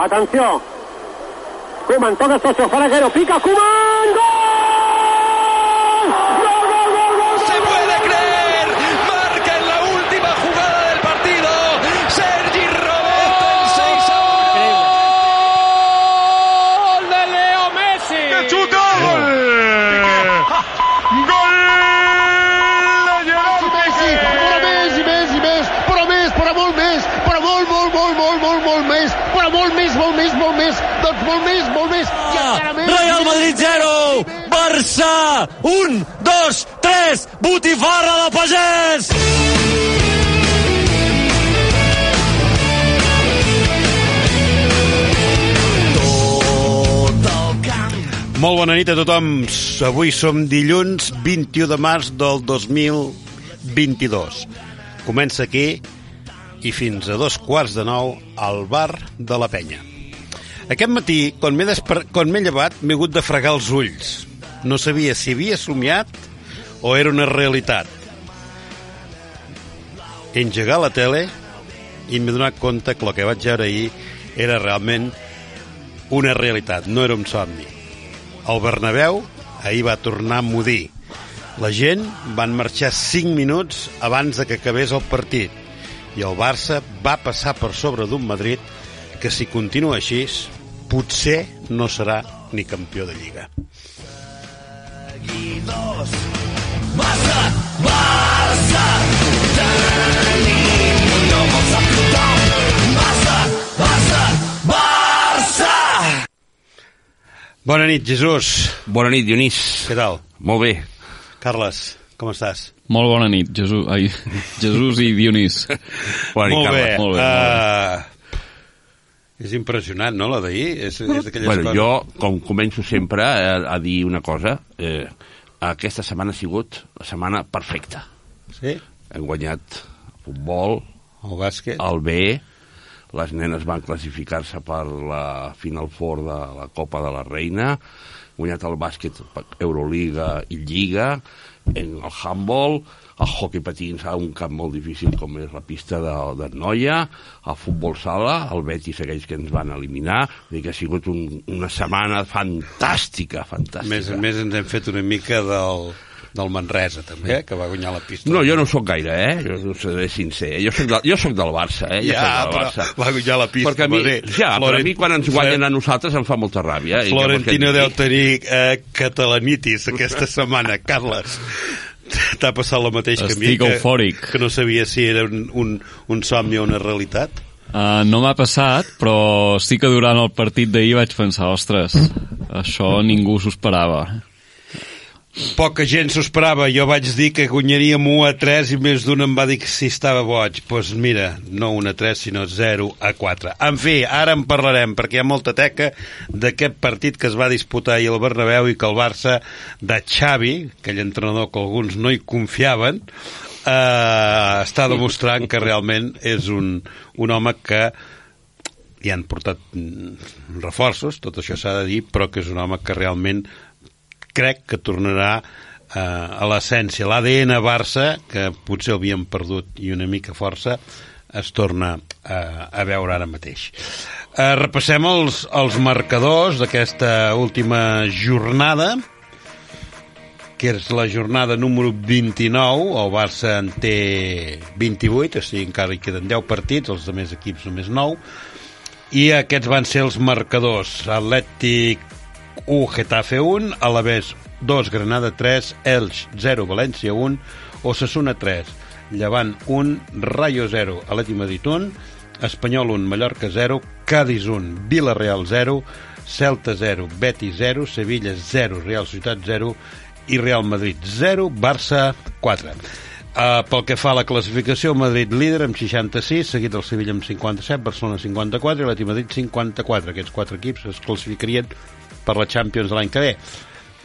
Atenció. Koeman toca socio, Faraguero, pica, Koeman, ¡gol! ¡Gol, gol, gol, 1, 2, 3, botifarra de pagès! Molt bona nit a tothom. Avui som dilluns 21 de març del 2022. Comença aquí i fins a dos quarts de nou al bar de la penya. Aquest matí, quan m'he desper... llevat, m'he hagut de fregar els ulls. No sabia si havia somiat o era una realitat. He engegat la tele i m'he donat compte que el que vaig veure ahir era realment una realitat, no era un somni. El Bernabéu ahir va tornar a mudir. La gent van marxar 5 minuts abans de que acabés el partit i el Barça va passar per sobre d'un Madrid que si continua així potser no serà ni campió de Lliga. Bona nit, Jesús. Bona nit, Dionís. Què tal? Molt bé. Carles, com estàs? Molt bona nit, Jesús, ai, Jesús i Dionís. Bona nit, molt bé. Carles. molt bé, Uh, és impressionant, no, la d'ahir? És, és Bueno, coses... jo, com començo sempre a, a dir una cosa, eh, aquesta setmana ha sigut la setmana perfecta. Sí? Hem guanyat el futbol, El bàsquet? el B, les nenes van classificar-se per la Final Four de la Copa de la Reina, guanyat el bàsquet, Euroliga i Lliga, en el handball, el hockey patins a un camp molt difícil com és la pista de, de Noia, el futbol sala, el Betis aquells que ens van eliminar, dir que ha sigut un, una setmana fantàstica, fantàstica. més, a més ens hem fet una mica del, del Manresa, també, eh, que va guanyar la pista. No, jo no sóc gaire, eh? Jo no seré sincer. Jo soc, de, jo soc del Barça, eh? Jo Ja, del Barça. va guanyar la pista, Perquè a mi, ja, però a Florent- mi quan ens guanyen a nosaltres em fa molta ràbia. Florentino deu tenir eh, catalanitis aquesta setmana, Carles. T'ha passat el mateix que a mi, Estic que, eufòric. que no sabia si era un, un, un somni o una realitat. Uh, no m'ha passat, però sí que durant el partit d'ahir vaig pensar, ostres, això ningú s'ho esperava. Poca gent s'ho esperava. Jo vaig dir que guanyaríem 1 a 3 i més d'un em va dir que si estava boig. Doncs pues mira, no 1 a 3, sinó 0 a 4. En fi, ara en parlarem, perquè hi ha molta teca d'aquest partit que es va disputar ahir al Bernabéu i que el Barça de Xavi, aquell entrenador que alguns no hi confiaven, eh, està demostrant que realment és un, un home que hi han portat mm, reforços, tot això s'ha de dir, però que és un home que realment crec que tornarà eh, a l'essència, l'ADN Barça, que potser havíem perdut i una mica força, es torna eh, a veure ara mateix. Eh, repassem els, els marcadors d'aquesta última jornada, que és la jornada número 29, el Barça en té 28, o sigui, encara hi queden 10 partits, els altres equips només 9, i aquests van ser els marcadors. Atlètic 1, Getafe 1, Alavés 2, Granada 3, Elx 0, València 1, Osasuna 3, Llevant 1, Rayo 0, Atleti Madrid 1, Espanyol 1, Mallorca 0, Cádiz 1, Villarreal 0, Celta 0, Betis 0, Sevilla 0, Real Societat 0 i Real Madrid 0, Barça 4. Uh, pel que fa a la classificació, Madrid líder amb 66, seguit del Sevilla amb 57, Barcelona 54 i l'Atleti Madrid 54. Aquests quatre equips es classificarien per la Champions de l'any que ve.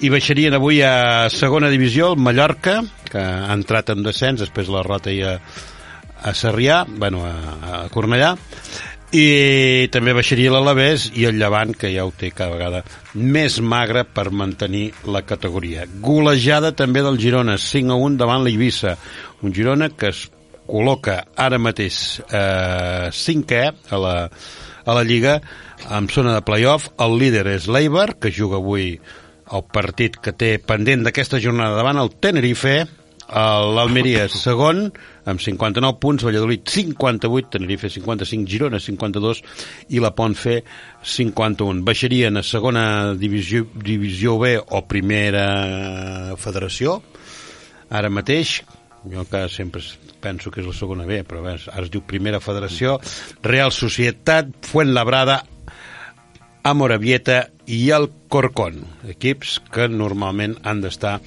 I baixarien avui a segona divisió el Mallorca, que ha entrat en descens després de la rota i a, a Sarrià, bueno, a, a Cornellà, i també baixaria l'Alavés i el Llevant, que ja ho té cada vegada més magre per mantenir la categoria. Golejada també del Girona, 5 a 1 davant l'Eivissa. Un Girona que es col·loca ara mateix eh, cinquè a la, a la Lliga amb zona de playoff. El líder és l'Eibar, que juga avui el partit que té pendent d'aquesta jornada davant el Tenerife, l'Almeria és segon amb 59 punts, Valladolid 58, Tenerife 55, Girona 52 i la Pontfe 51. Baixarien a segona divisió, divisió B o primera federació ara mateix jo encara sempre penso que és la segona B, però bé, ara es diu Primera Federació, Real Societat, Fuenlabrada, Amorabieta i el Corcón, equips que normalment han d'estar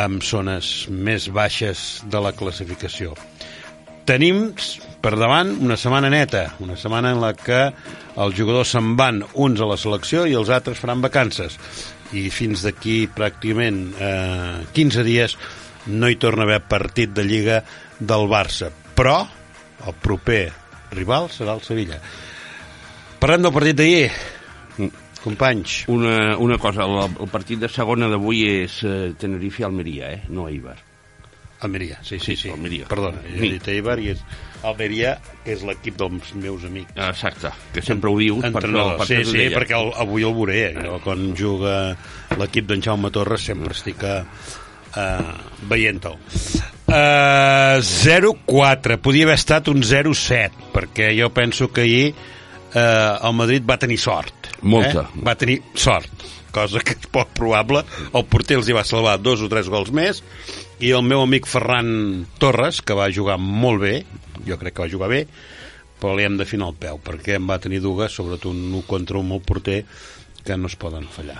en zones més baixes de la classificació. Tenim per davant una setmana neta, una setmana en la que els jugadors se'n van uns a la selecció i els altres faran vacances. I fins d'aquí pràcticament eh, 15 dies no hi torna a haver partit de Lliga del Barça. Però el proper rival serà el Sevilla. Parlem del partit d'ahir. Companys. Una, una cosa, el, el partit de segona d'avui és eh, Tenerife-Almeria, eh? no Eibar. Almeria, sí, sí, sí. Almeria. Perdona, he Sí. dit Eibar i és Almeria, que és l'equip dels meus amics. Exacte, que sempre ho dius. per això- Entrenador. per Sí, t'ho sí, deia. perquè el, avui el veuré. Jo, quan juga l'equip d'en Jaume Torres sempre estic uh, veient-ho. Uh, 0-4. Podia haver estat un 0-7, perquè jo penso que ahir uh, el Madrid va tenir sort. Molta. Eh? Va tenir sort, cosa que és poc probable. El porter els hi va salvar dos o tres gols més, i el meu amic Ferran Torres, que va jugar molt bé, jo crec que va jugar bé, però li hem d'afinar el peu, perquè em va tenir dues, sobretot un 1 contra un molt porter, que no es poden fallar.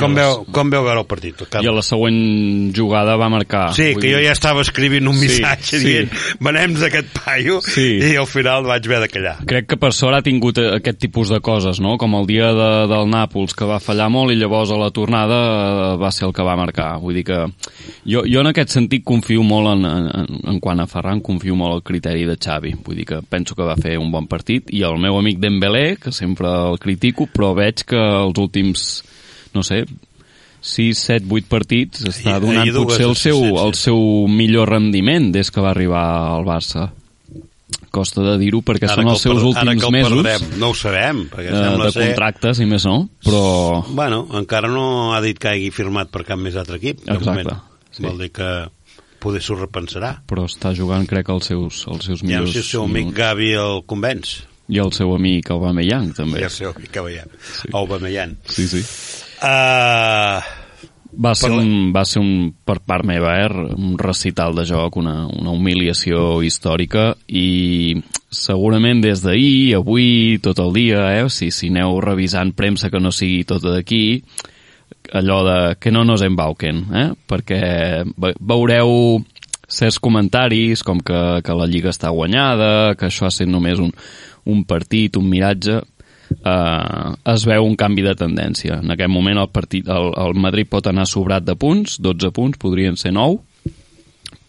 Com veu, com veu veure el partit? I a la següent jugada va marcar. Sí, que jo dir- ja estava escrivint un Sí, missatge sí. dient venem d'aquest paio Sí. i al final vaig haver de callar. Crec que per sort ha tingut eh, aquest tipus de coses, no? Com el dia de, del Nàpols, que va fallar molt i llavors a la tornada eh, va ser el que va marcar. Vull dir que jo, jo en aquest sentit confio molt en, en, en, en quant a Ferran, confio molt al criteri de Xavi. Vull dir que penso que va fer un bon partit i el meu amic Dembélé, que sempre el critico, però veig que els últims, no sé, 6, 7, 8 partits està donant dues potser el seu, el seu millor rendiment des que va arribar al Barça costa de dir-ho perquè Ara són els el seus per- últims mesos perdrem, no ho sabem, perquè eh, sembla de ser... contractes i més no, però Bueno, encara no ha dit que hagi firmat per cap més altre equip. de Exacte, moment. sí. Vol dir que poder s'ho repensarà. però està jugant crec els seus, els seus Ja millors sé si el seu amic minuts. Gavi el convenç. i el seu amic Aubameyang també Ja el seu amic veiem. Sí. Aubameyang. sí, sí. Uh, Va ser, un, va ser un, per part meva, eh, un recital de joc, una, una humiliació històrica i segurament des d'ahir, avui, tot el dia, eh, si, si aneu revisant premsa que no sigui tota d'aquí, allò de que no nos embauquen, eh? perquè ve- veureu certs comentaris com que, que la Lliga està guanyada, que això ha estat només un, un partit, un miratge, eh, es veu un canvi de tendència. En aquest moment el, partit, el, el Madrid pot anar sobrat de punts, 12 punts, podrien ser 9,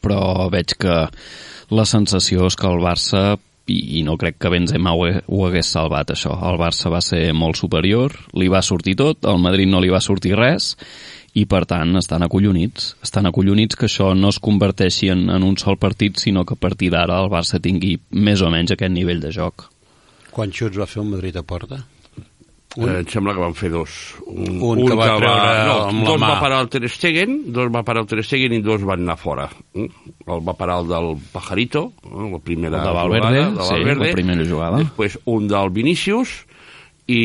però veig que la sensació és que el Barça i, i no crec que Benzema ho, he- ho hagués salvat això. El Barça va ser molt superior, li va sortir tot, al Madrid no li va sortir res i per tant estan acollonits. Estan acollonits que això no es converteixi en, en un sol partit, sinó que a partir d'ara el Barça tingui més o menys aquest nivell de joc. Quants xuts va fer el Madrid a porta? Un? Eh, em sembla que van fer dos. Un, Un que va treure no, amb la dos mà. va parar el Ter Stegen, dos va parar el Ter Stegen i dos van anar fora. Mm? El va parar el del Pajarito, eh, la primera El de Valverde, jugada, de sí, Valverde. la primera jugada. Després un del Vinícius i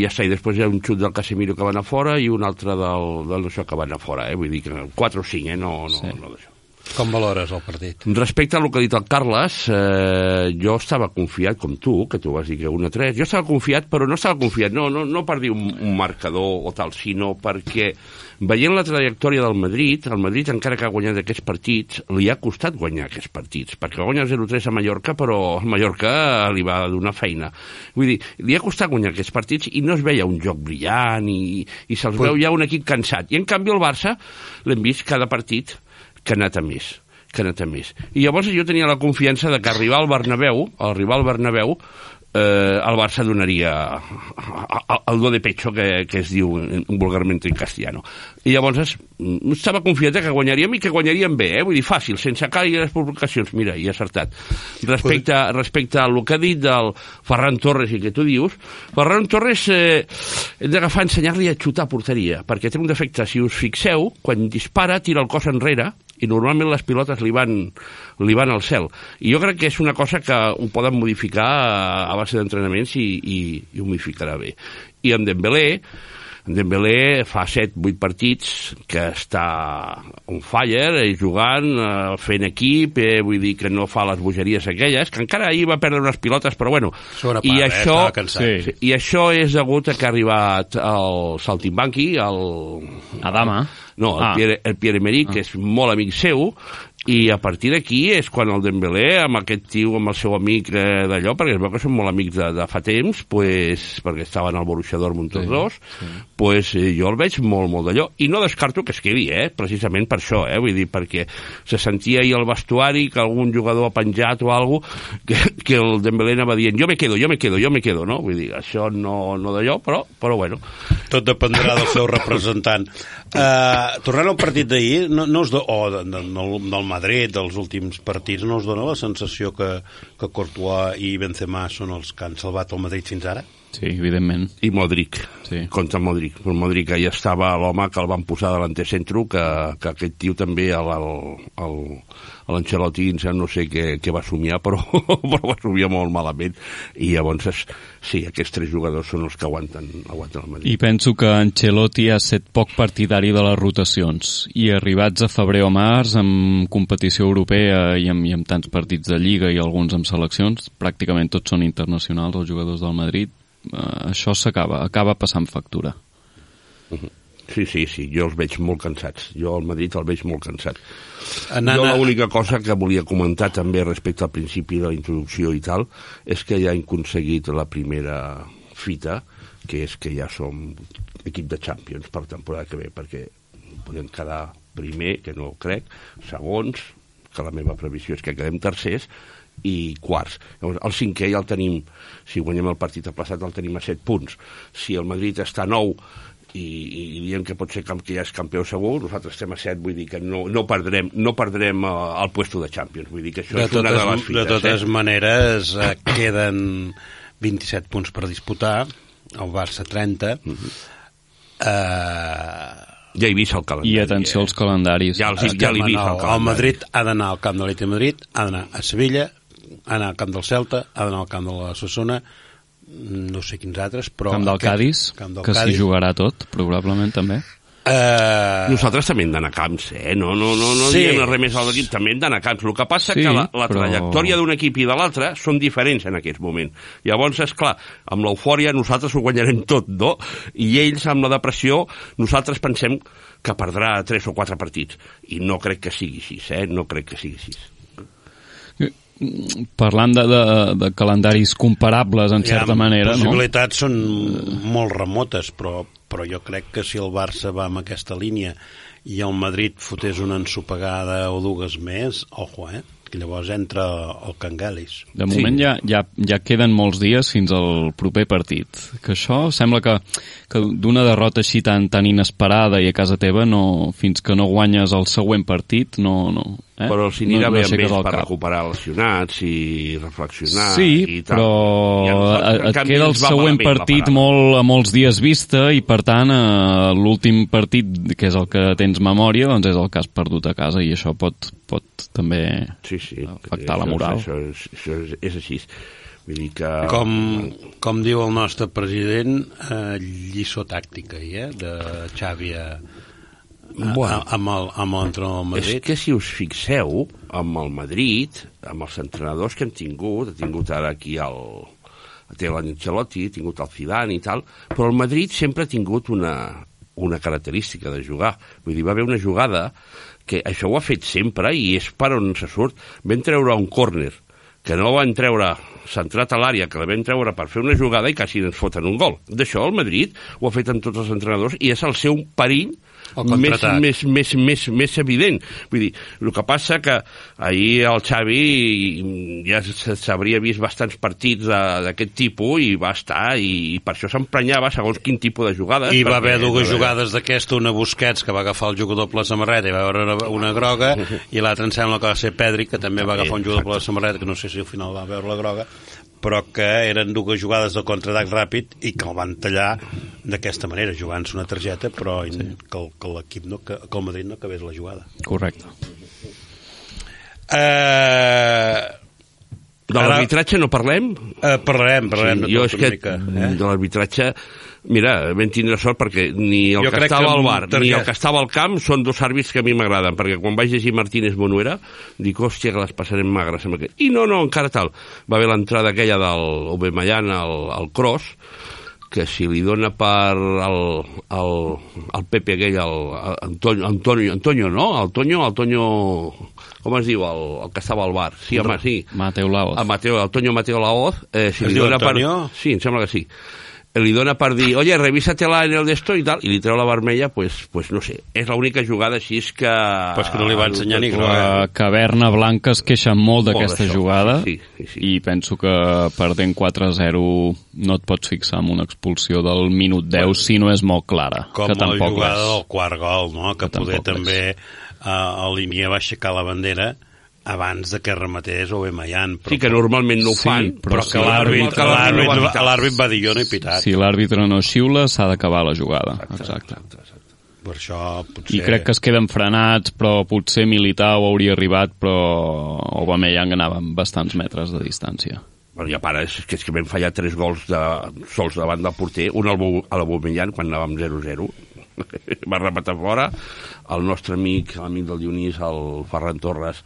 ja està, i després hi ha un xut del Casemiro que va anar fora i un altre del, del això que va anar fora, eh? vull dir que 4 o 5, eh? no, no, Sí. no d'això. Com valores el partit? Respecte al que ha dit el Carles, eh, jo estava confiat, com tu, que tu vas dir que 1 a 3, jo estava confiat, però no estava confiat, no, no, no per dir un, un marcador o tal, sinó perquè veient la trajectòria del Madrid, el Madrid, encara que ha guanyat aquests partits, li ha costat guanyar aquests partits, perquè va guanyar 0-3 a Mallorca, però el Mallorca li va donar feina. Vull dir, li ha costat guanyar aquests partits i no es veia un joc brillant i, i se'ls Pues- veu ja un equip cansat. I en canvi el Barça l'hem vist cada partit que ha anat a més que ha anat a més. I llavors jo tenia la confiança de que arribar al Bernabéu, al arribar al Bernabéu, eh, el Barça donaria el do de pecho que, que es diu en- vulgarment en castellano. I llavors es, estava confiat que guanyaríem i que guanyaríem bé, eh? vull dir, fàcil, sense gaires provocacions. Mira, i acertat. Respecte, respecte al que ha dit del Ferran Torres i que tu dius, Ferran Torres eh, hem d'agafar ensenyar-li a xutar a porteria, perquè té un defecte, si us fixeu, quan dispara tira el cos enrere i normalment les pilotes li van, li van al cel. I jo crec que és una cosa que ho poden modificar a, base d'entrenaments i, i, i ho modificarà bé. I amb Dembélé, Dembélé fa 7-8 partits que està on fire, eh, jugant, eh, fent equip, eh, vull dir que no fa les bogeries aquelles, que encara ahir va perdre unes pilotes, però bueno, Segona i part, eh? això. Sí. i això és degut a que ha arribat el Saltimbanqui, el, Adama. no, el, Ah. Pierre, el Pierre Emerick, que és molt amic seu, i a partir d'aquí és quan el Dembélé, amb aquest tio, amb el seu amic eh, d'allò, perquè es veu que són molt amics de, de fa temps, pues, perquè estaven al Borussia Dortmund tots Sí, dos, pues, eh, jo el veig molt, molt d'allò. I no descarto que es quedi, eh, precisament per això, eh, vull dir, perquè se sentia ahir al vestuari que algun jugador ha penjat o alguna que, que el Dembélé anava dient jo me quedo, jo me quedo, jo me quedo, no? Vull dir, això no, no d'allò, però, però bueno. Tot dependrà del seu representant. Uh, tornant al partit d'ahir, no, no us do, o de, de, del, del Madrid, dels últims partits, no us dona la sensació que, que Courtois i Benzema són els que han salvat el Madrid fins ara? Sí, evidentment. i Modric, Sí. contra Modric. El Modric ja estava l'home que el van posar delanter centro, que, que aquest tio també, el- el- el- l'Ancelotti, no sé què, què va somiar, però, però va somiar molt malament. I llavors, es, sí, aquests tres jugadors són els que aguanten, aguanten el Madrid. I penso que Ancelotti ha set poc partidari de les rotacions i arribats a febrer o març amb competició europea i amb, i amb tants partits de Lliga i alguns amb seleccions, pràcticament tots són internacionals els jugadors del Madrid, això s'acaba, acaba passant factura. Sí, sí, sí, jo els veig molt cansats. Jo al Madrid el veig molt cansat. Anant jo a- l'única cosa que volia comentar també respecte al principi de la introducció i tal, és que ja hem aconseguit la primera fita, que és que ja som equip de Champions per temporada que ve, perquè podem quedar primer, que no ho crec, segons, que la meva previsió és que quedem tercers, i quarts. Llavors, el cinquè ja el tenim, si guanyem el partit aplaçat el tenim a 7 punts. Si el Madrid està a 9 i, i diem que pot ser camp, que ja és campió segur, nosaltres estem a 7, vull dir que no, no perdrem, no perdrem uh, el puesto de Champions, vull dir que això De és una totes, de les de fites. totes eh? maneres, eh, queden 27 punts per disputar, el Barça 30. eh, Ja he vist el calendari. I atenció als calendaris. Ja, els, ja l'he vist el calendari. el Madrid ha d'anar al camp de l'Atlètic de Madrid, ha d'anar a Sevilla, ha d'anar al camp del Celta, ha d'anar al camp de la Sassona, no sé quins altres, però... Camp del Cádiz, Camp del que s'hi Cádiz. jugarà tot, probablement també. Eh, Nosaltres també hem d'anar a camps, eh? No, no, no, no Sí. diem res més a l'equip, també hem d'anar a camps. El que passa Sí, sí, que la, la però- trajectòria d'un equip i de l'altre són diferents en aquest moment. Llavors, és clar, amb l'eufòria nosaltres ho guanyarem tot, no? I ells, amb la depressió, nosaltres pensem que perdrà tres o quatre partits. I no crec que sigui així, eh? No crec que sigui així. Parlant de, de, de calendaris comparables, en certa ja, manera, no? possibilitats són molt remotes, però, però jo crec que si el Barça va amb aquesta línia i el Madrid fotés una ensopegada o dues més, ojo, eh? Que llavors entra el Cangalis. De moment Sí. ja, ja, ja queden molts dies fins al proper partit. Que això sembla que, que d'una derrota així tan, tan inesperada i a casa teva, no, fins que no guanyes el següent partit, no... no eh? Però si anirà no, bé no amb aixeques ells el per cap. recuperar lesionats i reflexionar Sí, i tal. però I nosaltres, et queda el següent partit molt, a molts dies vista i, per tant, eh, l'últim partit, que és el que tens memòria, doncs és el que has perdut a casa i això pot, pot també sí, sí, afectar la moral. Això, és, això és, és així. Vull dir que... Com, com diu el nostre president, eh, lliçó tàctica, eh, de Xavi a, Bueno. a, amb el- amb l'entrenador del És Madrid. que si us fixeu, amb el Madrid, amb els entrenadors que hem tingut, ha tingut ara aquí el, té l'Ancelotti, ha tingut el Zidane i tal, però el Madrid sempre ha tingut una, una característica de jugar. Vull dir, va haver una jugada que això ho ha fet sempre i és per on se surt. Vam treure un córner que no van treure centrat a l'àrea, que la vam treure per fer una jugada i quasi ens foten un gol. D'això el Madrid ho ha fet amb tots els entrenadors i és el seu perill més, més, més, més, més evident. Vull dir, el que passa que ahir el Xavi ja s'hauria vist bastants partits d'aquest tipus i va estar, i, i per això s'emprenyava segons quin tipus de jugades. I va haver dues jugades d'aquesta, una Busquets, que va agafar el jugador per la samarreta i va veure una, una groga, i l'altra em sembla que va ser Pedri, que també va agafar un jugador per la samarreta, que no sé si al final va veure la groga, però que eren dues jugades de contraatac ràpid i que el van tallar d'aquesta manera, jugant-se una targeta, però sí. que, que l'equip no, que, que el Madrid no acabés la jugada. Correcte. Eh, De l'arbitratge no parlem? eh, parlarem, parlarem Sí, de jo tot és una que mica. Eh? de l'arbitratge mira, vam tindre sort perquè ni el Jo que estava que al bar ni el que estava al camp són dos àrbits que a mi m'agraden perquè quan vaig llegir Martínez Bonuera dic, hòstia, que les passarem magres amb aquest. i no, no, encara tal va haver l'entrada aquella del Aubameyang al, al cross que si li dona per al, al, al Pepe aquell, al, al Antonio, Antonio, Antonio, no? El Toño, el Toño, com es diu, el, el que estava al bar? Sí, home, sí. Mateu Laoz. A Mateo, Antonio Mateo Laoz, eh, si Es li diu dona Antonio? per... Sí, em sembla que sí. Li dona per dir, oye, revísatela en el d'esto i tal, i li treu la vermella, pues, pues no sé. És l'única jugada així és que... Pues que no li va ensenyar ni groga. La caverna blanca es queixa molt d'aquesta jugada sí, sí, sí. i penso que perdent 4-0 no et pots fixar en una expulsió del minut 10 si no és molt clara, com que la tampoc jugada és. del quart gol, no? que, Que poder també uh, el Línia va aixecar la bandera abans de que rematés Aubameyang. Però, Sí, que normalment no ho fan, però sí, que l'àrbit que l'àrbit l'àrbit va dir jo no he pitat. Si l'àrbitre no xiula, s'ha d'acabar la jugada. Exacte. Per això potser... I crec que es queden frenats, però potser Militao hauria arribat, però Aubameyang anava amb bastants metres de distància. Bueno, ja para, és que, és que vam fallar tres gols de, sols davant del porter, un al, a la Bomellán, quan anàvem 0-0, va rematar fora, el nostre amic, l'amic del Dionís, el Ferran Torres,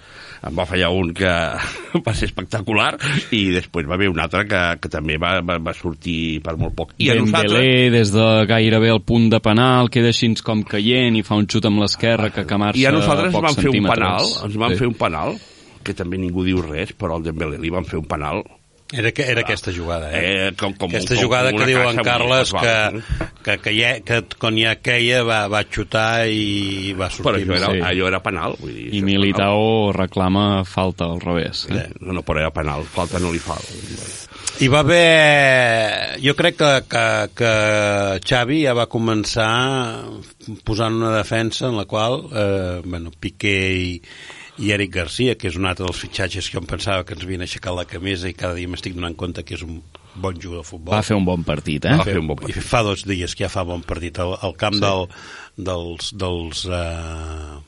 em va fallar un que va ser espectacular, i després va haver un altre que, que també va, va, va sortir per molt poc. I a nosaltres... Dembélé, des de gairebé el punt de penal, queda així com caient i fa un xut amb l'esquerra que marxa I a nosaltres ens pocs van fer un penal, ens van Sí. fer un penal, que també ningú diu res, però al Dembélé li van fer un penal Era, que, era aquesta jugada, eh? Eh, com- com- aquesta com jugada una que diu en Carles que, que, que, ja, que quan ja queia va, va xutar i va però sortir. això era, Sí. allò era penal vull dir, I Militao reclama falta al revés. Eh? penal. no, no, però era penal, falta no li fa Hi va haver... Jo crec que, que, que Xavi ja va començar posant una defensa en la qual eh, bueno, Piqué i, i Eric Garcia, que és un altre dels fitxatges que jo em pensava que ens havien aixecat la camisa i cada dia m'estic donant compte que és un bon jugador de futbol. Va fer un bon partit, eh? Va fer un bon partit. I fa dos dies que ja fa bon partit al, al camp sí. del, dels, dels eh,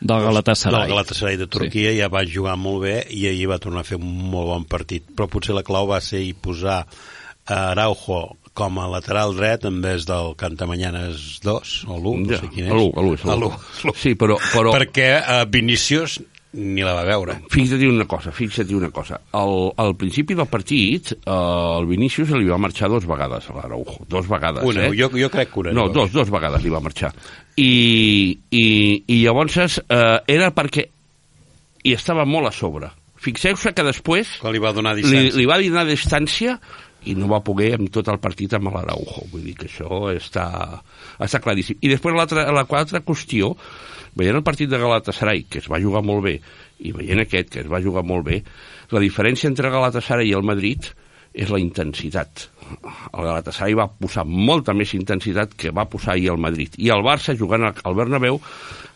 Del Galatasaray. del Galatasaray de Turquia sí. ja va jugar molt bé i ahir va tornar a fer un molt bon partit però potser la clau va ser hi posar a Araujo com a lateral dret en vez del Cantamanyanes 2 o l'1, no Ja, sé quin és a l'u, a l'u, és a A l'u. l'u. Sí, però, però perquè uh, Vinícius ni la va veure fixa't una cosa, fixa't una cosa. Al, al principi del partit, eh, el Vinícius li va marxar dos vegades a l'Araujo, dos vegades, una, eh? jo, jo crec que una No, dos, dos vegades li va marxar. I, i, i llavors eh, era perquè hi estava molt a sobre. Fixeu-se que després que li va donar li, distància li va donar distància i no va poder amb tot el partit amb l'Araujo. Vull dir que això està, està claríssim. I després la altra qüestió, veient el partit de Galatasaray, que es va jugar molt bé, i veient aquest, que es va jugar molt bé, la diferència entre Galatasaray i el Madrid és la intensitat. El Galatasaray va posar molta més intensitat que va posar ahir el Madrid. I el Barça, jugant al Bernabéu,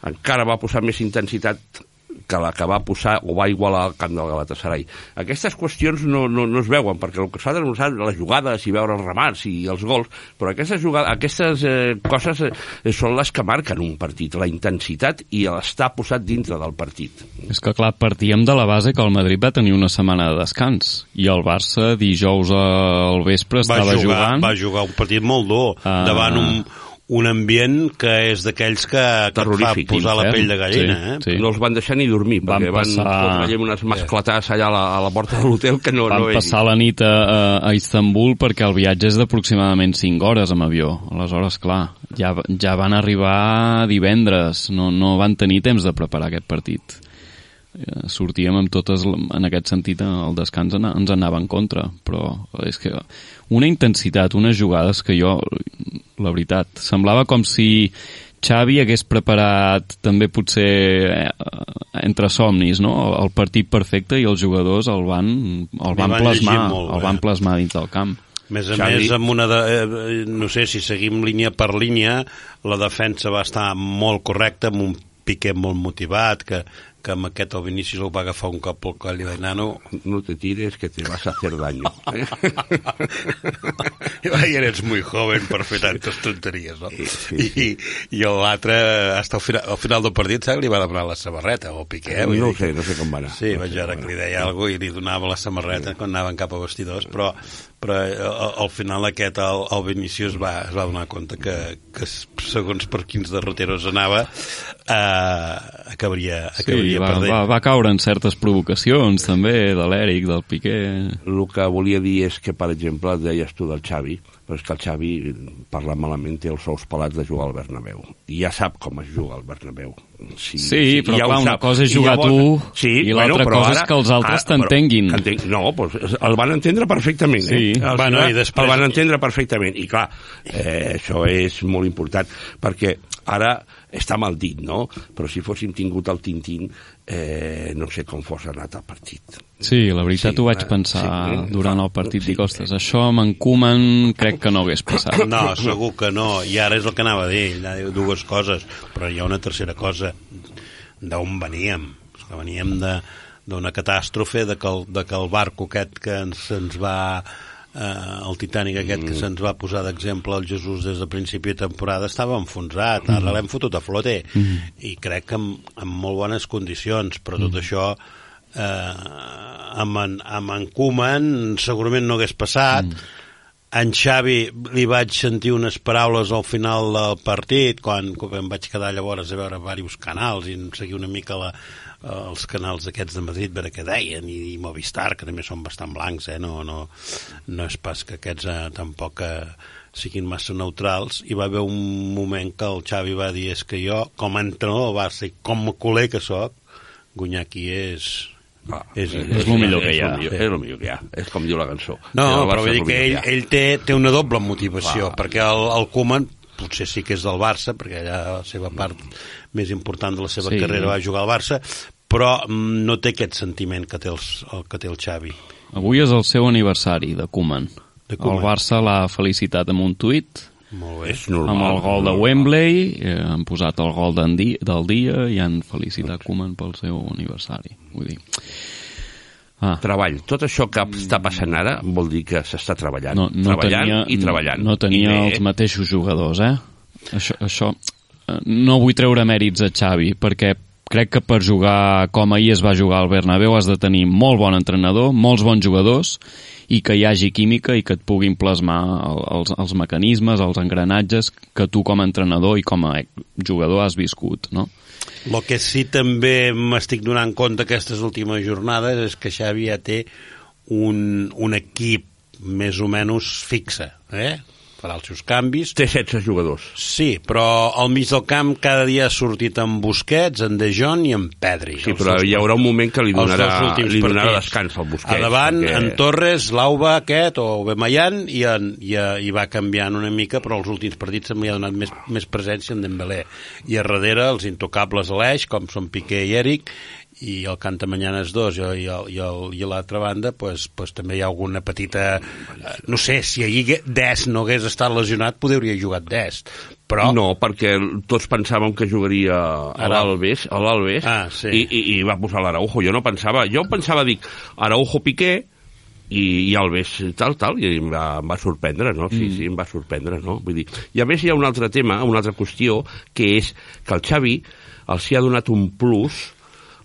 encara va posar més intensitat que la que va posar o va igualar al camp del Galatasaray. Aquestes qüestions no, no, no es veuen, perquè el que s'ha de notar les jugades i veure els remats i els gols, però aquestes, jugades, aquestes eh, coses eh, són les que marquen un partit, la intensitat i l'estar posat dintre del partit. És que, clar, partíem de la base que el Madrid va tenir una setmana de descans i el Barça dijous al vespre va estava jugar, jugant va jugar un partit molt dur Ah. davant un, un ambient que és d'aquells que, que et fa posar la pell de gallina Sí, eh? sí. No els van deixar ni dormir, Van perquè van passar- allà unes mascletades allà a la, a la porta de l'hotel que no, Van no passar la nit a, a, a Istanbul perquè el viatge és d'aproximadament 5 hores amb avió. Aleshores, clar, ja, ja van arribar divendres, no, no van tenir temps de preparar aquest partit. Eh, Sortíem amb totes, en aquest sentit, el descans ens anava en contra, però és que una intensitat, unes jugades que jo, la veritat, semblava com si Xavi hagués preparat també potser eh, entre somnis, no? El, partit perfecte i els jugadors el van, el van, van plasmar, molt, el van eh? plasmar dins del camp. A més a Xavi- més, amb una de, eh, no sé si seguim línia per línia, la defensa va estar molt correcta, amb un Piqué molt motivat, que, que amb aquest el Vinícius el va agafar un cop al coll i va dir, nano, No te tires que te vas a hacer daño. ¿eh? I va dir, eres muy joven per fer tantes tonteries, no? Sí, sí, I, i l'altre, hasta al final, al final del partit, saps, li va demanar la samarreta, o Piqué. no ho dir sé, no sé com va anar. Sí, no vaig veure que va li deia alguna i li donava la samarreta quan anaven cap a vestidors, però, però eh, al, al final aquest, el, el Vinícius va, es va donar compte que, que segons per quins derroteros anava, eh, acabaria, Sí, acabaria va, perdent. va, va caure en certes provocacions també, de l'Eric, del Piqué... El que volia dir és que, per exemple, deies tu del Xavi, però és que el Xavi, parla malament, té els ous pelats de jugar al Bernabéu. I ja sap com es juga al Bernabéu. Sí, Sí, però ja clar, una cosa és I jugar llavors- tu i l'altra però cosa és que els altres però- t'entenguin. No, doncs el van entendre perfectament. Sí. Eh? El, Bueno, i després- el van entendre perfectament. I clar, eh, això és molt important, perquè ara està mal dit, no? Però si fóssim tingut el Tintín, eh, no sé com fos anat el partit. Sí, la veritat Sí, ho vaig eh, pensar sí, durant fa- el partit. sí. Dic, ostres, això amb en Koeman crec que no hagués passat. No, segur que no. I ara és el que anava a dir. Dues coses, però hi ha una tercera cosa. D'on veníem? És que veníem de d'una catàstrofe, de que, el, de que el barco aquest que ens, se'ns va eh, el Titanic aquest que se'ns va posar d'exemple el Jesús des de principi de temporada estava enfonsat, ara l'hem fotut a flote i crec que amb, amb molt bones condicions, però tot això eh, amb, en, amb en Koeman segurament no hagués passat. En Xavi li vaig sentir unes paraules al final del partit quan, quan em vaig quedar llavors a veure diversos canals i seguir una mica la, els canals aquests de Madrid veure què deien i, i Movistar que també són bastant blancs eh? no, no, no és pas que aquests eh, tampoc eh, siguin massa neutrals i va haver un moment que el Xavi va dir és que jo com a entrenador del Barça i com a culer que sóc guanyar aquí és Ah, És- és el millor que hi ha. És el millor, és que hi ha. És com diu la cançó. No, però vull és dir que ell, ell té, té una doble motivació, Clar. perquè el, el Koeman potser sí que és del Barça, perquè allà la seva part més important de la seva Sí. carrera va jugar al Barça, però mm, no té aquest sentiment que té, els, el, que té el Xavi. Avui és el seu aniversari de Koeman. De Koeman. El Barça l'ha felicitat amb un tuit, Molt bé. És normal. amb el gol de. Wembley, eh, han posat el gol del dia i han felicitat Koeman pel seu aniversari. Vull dir... Ah, Treball. Tot això que està passant ara vol dir que s'està treballant. no, no treballant tenia, i treballant. No tenia I bé, els mateixos jugadors, eh? Això, això eh, no vull treure mèrits a Xavi, perquè crec que per jugar com ahir es va jugar al Bernabéu has de tenir molt bon entrenador, molts bons jugadors i que hi hagi química i que et puguin plasmar el- els, els mecanismes, els engranatges que tu com a entrenador i com a jugador has viscut, no? El que sí també m'estic donant compte aquestes últimes jornades és que Xavi ja té un, un equip més o menys fixe, eh? Farà els seus canvis. Té 16 jugadors. Sí, però al mig del camp cada dia ha sortit amb Busquets, en De Jong i en Pedri. Sí, però hi haurà un moment que li donarà, li donarà descans al Busquets. A davant, perquè- en Torres, l'Auba aquest, o Bemayan, i, en, i, eh, i va canviant una mica, però els últims partits m'hi ha donat més, més presència en Dembélé. I a darrere, els intocables a l'eix, com són Piqué i Eric, i el Cantamanyanes 2 i, i, el- i, el- i a l'altra banda pues, pues, també hi ha alguna petita eh, no sé, si ahir Dest no hagués estat lesionat podria haver jugat Dest però No, perquè tots pensàvem que jugaria a l'Albes, a l'Albes Ah, sí. i, i, i va posar l'Araujo. Jo no pensava, jo pensava, dic, Araujo Piqué i, i Alves tal, tal, i em va, em va sorprendre, no? Sí, mm. sí, em va sorprendre, no? Vull dir, I a més hi ha un altre tema, una altra qüestió, que és que el Xavi els hi ha donat un plus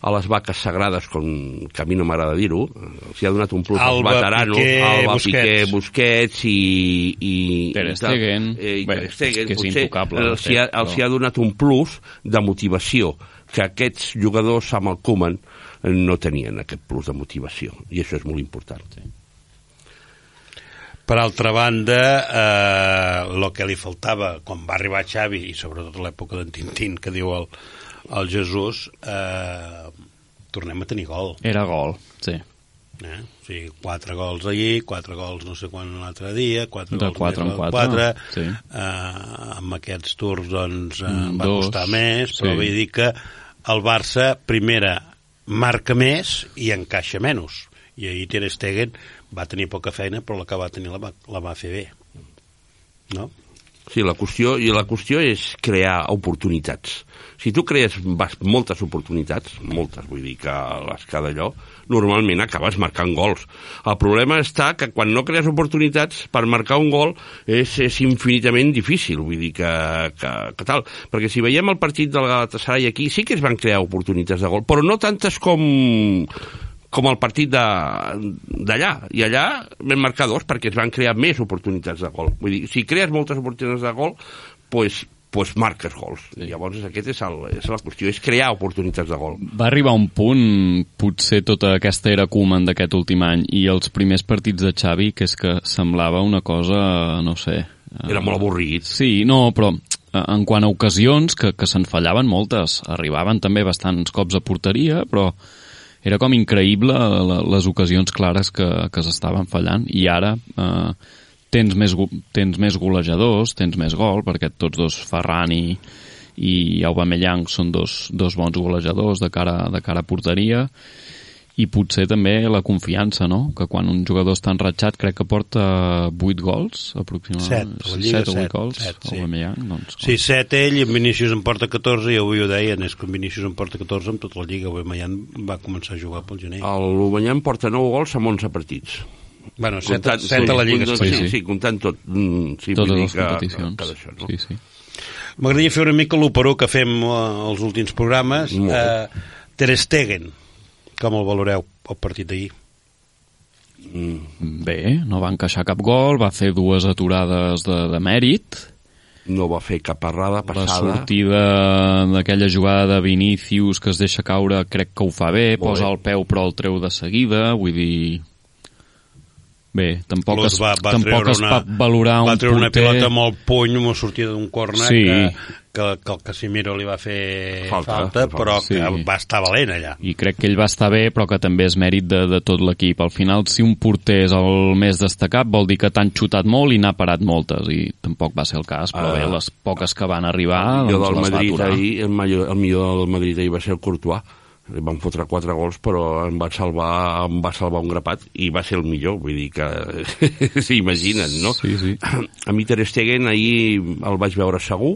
a les vaques sagrades, com que a mi no m'agrada dir-ho, els hi ha donat un plus Alba, als veteranos, Piqué, Alba, Busquets. Piqué, Busquets i... i Ter i tal. Stegen. Eh, i Bé, Ter Stegen, que és potser intocable, els, hi ha, els però- hi ha donat un plus de motivació que aquests jugadors amb el Koeman no tenien aquest plus de motivació i això és molt important. Sí. Per altra banda, eh, el que li faltava quan va arribar Xavi, i sobretot a l'època d'en Tintín, que diu el, el Jesús, eh, tornem a tenir gol. Era gol, sí. Eh? O sigui, quatre gols ahir, quatre gols no sé quan l'altre dia, quatre De gols quatre en quatre, quatre. sí. Eh, amb aquests tours doncs, eh, Mm, va dos, costar més, però sí. vull dir que el Barça, primera, marca més i encaixa menys. I ahir Ter Stegen va tenir poca feina, però la que va tenir la va, la va fer bé. No? Sí, la qüestió, i la qüestió és crear oportunitats. Si tu crees moltes oportunitats, moltes, vull dir que les que d'allò, normalment acabes marcant gols. El problema està que quan no crees oportunitats per marcar un gol és, és infinitament difícil, vull dir que, que, que tal. Perquè si veiem el partit del Galatasaray aquí, sí que es van crear oportunitats de gol, però no tantes com com el partit de- d'allà. I allà vam marcar dos perquè es van crear més oportunitats de gol. Vull dir, si crees moltes oportunitats de gol, pues, pues marques gols. Sí. Llavors aquest és, el, és la qüestió, és crear oportunitats de gol. Va arribar un punt, potser tota aquesta era Koeman d'aquest últim any, i els primers partits de Xavi, que és que semblava una cosa, no sé... eh, Era molt avorrit. Sí, no, però eh, en quant a ocasions, que, que se'n fallaven moltes, arribaven també bastants cops a porteria, però era com increïble la, les ocasions clares que, que s'estaven fallant, i ara eh, tens, més, tens més golejadors, tens més gol, perquè tots dos, Ferran i, i Aubameyang són dos, dos bons golejadors de cara, de cara a porteria, i potser també la confiança, no? Que quan un jugador està enratxat crec que porta 8 gols, aproximadament. Set, a la Lliga, 7 o 8 set, gols, set, sí. Aubameyang, doncs... Sí, 7 ell i en Vinícius en porta 14 i avui ho deien, és que en Vinícius en porta 14 amb tota la Lliga. Avui Mayan va començar a jugar pel gener. L'Obanyam porta 9 gols amb 11 partits. Bueno, 7, 7 a la Lliga sí, espanyola. sí, sí, comptant tot. Mm, sí, Totes les que- competicions. Que, que d'això, no? Sí, sí. M'agradaria fer una mica l'operó que fem eh, els últims programes. Eh, Ter Stegen, com el valoreu, el partit d'ahir? Mm, Bé, no va encaixar cap gol, va fer dues aturades de, de mèrit, no va fer cap errada la passada. sortida d'aquella jugada de Vinícius que es deixa caure crec que ho fa bé, Molt posa bé. el peu però el treu de seguida, vull dir... Bé, tampoc, Plus es, va, va tampoc es una, pot valorar va un treure una porter... pilota amb el puny, amb una sortida d'un corner Sí. que, que, que el Casimiro li va fer Falta, falta, però Sí. que va estar valent allà. i crec que ell va estar bé, però que també és mèrit de, de tot l'equip. Al final, si un porter és el més destacat, vol dir que t'han xutat molt i n'ha parat moltes, i tampoc va ser el cas, però Ah. bé, les poques que van arribar, el millor doncs del les va Madrid aturar. ahir, el, millor, el millor del Madrid ahir va ser el Courtois li van fotre quatre gols però em va salvar, em va salvar un grapat i va ser el millor, vull dir que s'imaginen, no? Sí, sí. A mi Ter Stegen ahir el vaig veure segur,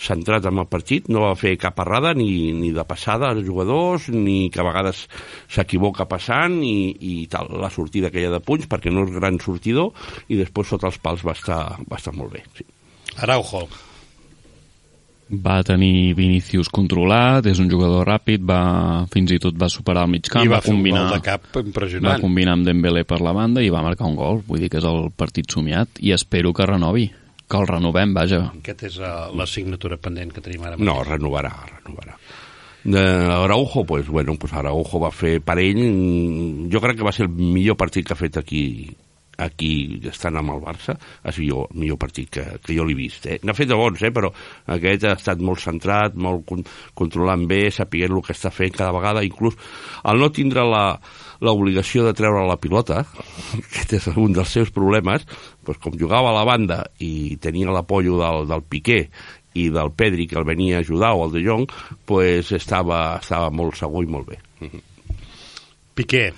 centrat en el partit, no va fer cap errada ni, ni de passada als jugadors, ni que a vegades s'equivoca passant i, i tal, la sortida aquella de punys perquè no és gran sortidor i després sota els pals va estar, va estar molt bé sí. Araujo, Va tenir Vinícius controlat, és un jugador ràpid, va, fins i tot va superar el mig camp, i va, va, fer un combinar, gol de cap va impressionant. combinar amb Dembélé per la banda i va marcar un gol. Vull dir que és el partit somiat i espero que renovi, que el renovem, vaja. Aquesta és uh, la signatura pendent que tenim ara. No, renovarà, renovarà. De Araujo, pues, bueno, pues Araujo va fer per ell, mm, jo crec que va ser el millor partit que ha fet aquí aquí estant amb el Barça sigut el millor partit que, que jo l'he vist eh? n'ha fet de bons, eh? però aquest ha estat molt centrat, molt con controlant bé sapiguent el que està fent cada vegada inclús al no tindre la l'obligació de treure la pilota aquest és un dels seus problemes doncs com jugava a la banda i tenia l'apollo del, del Piqué i del Pedri que el venia a ajudar o el de Jong pues estava, estava molt segur i molt bé Piqué,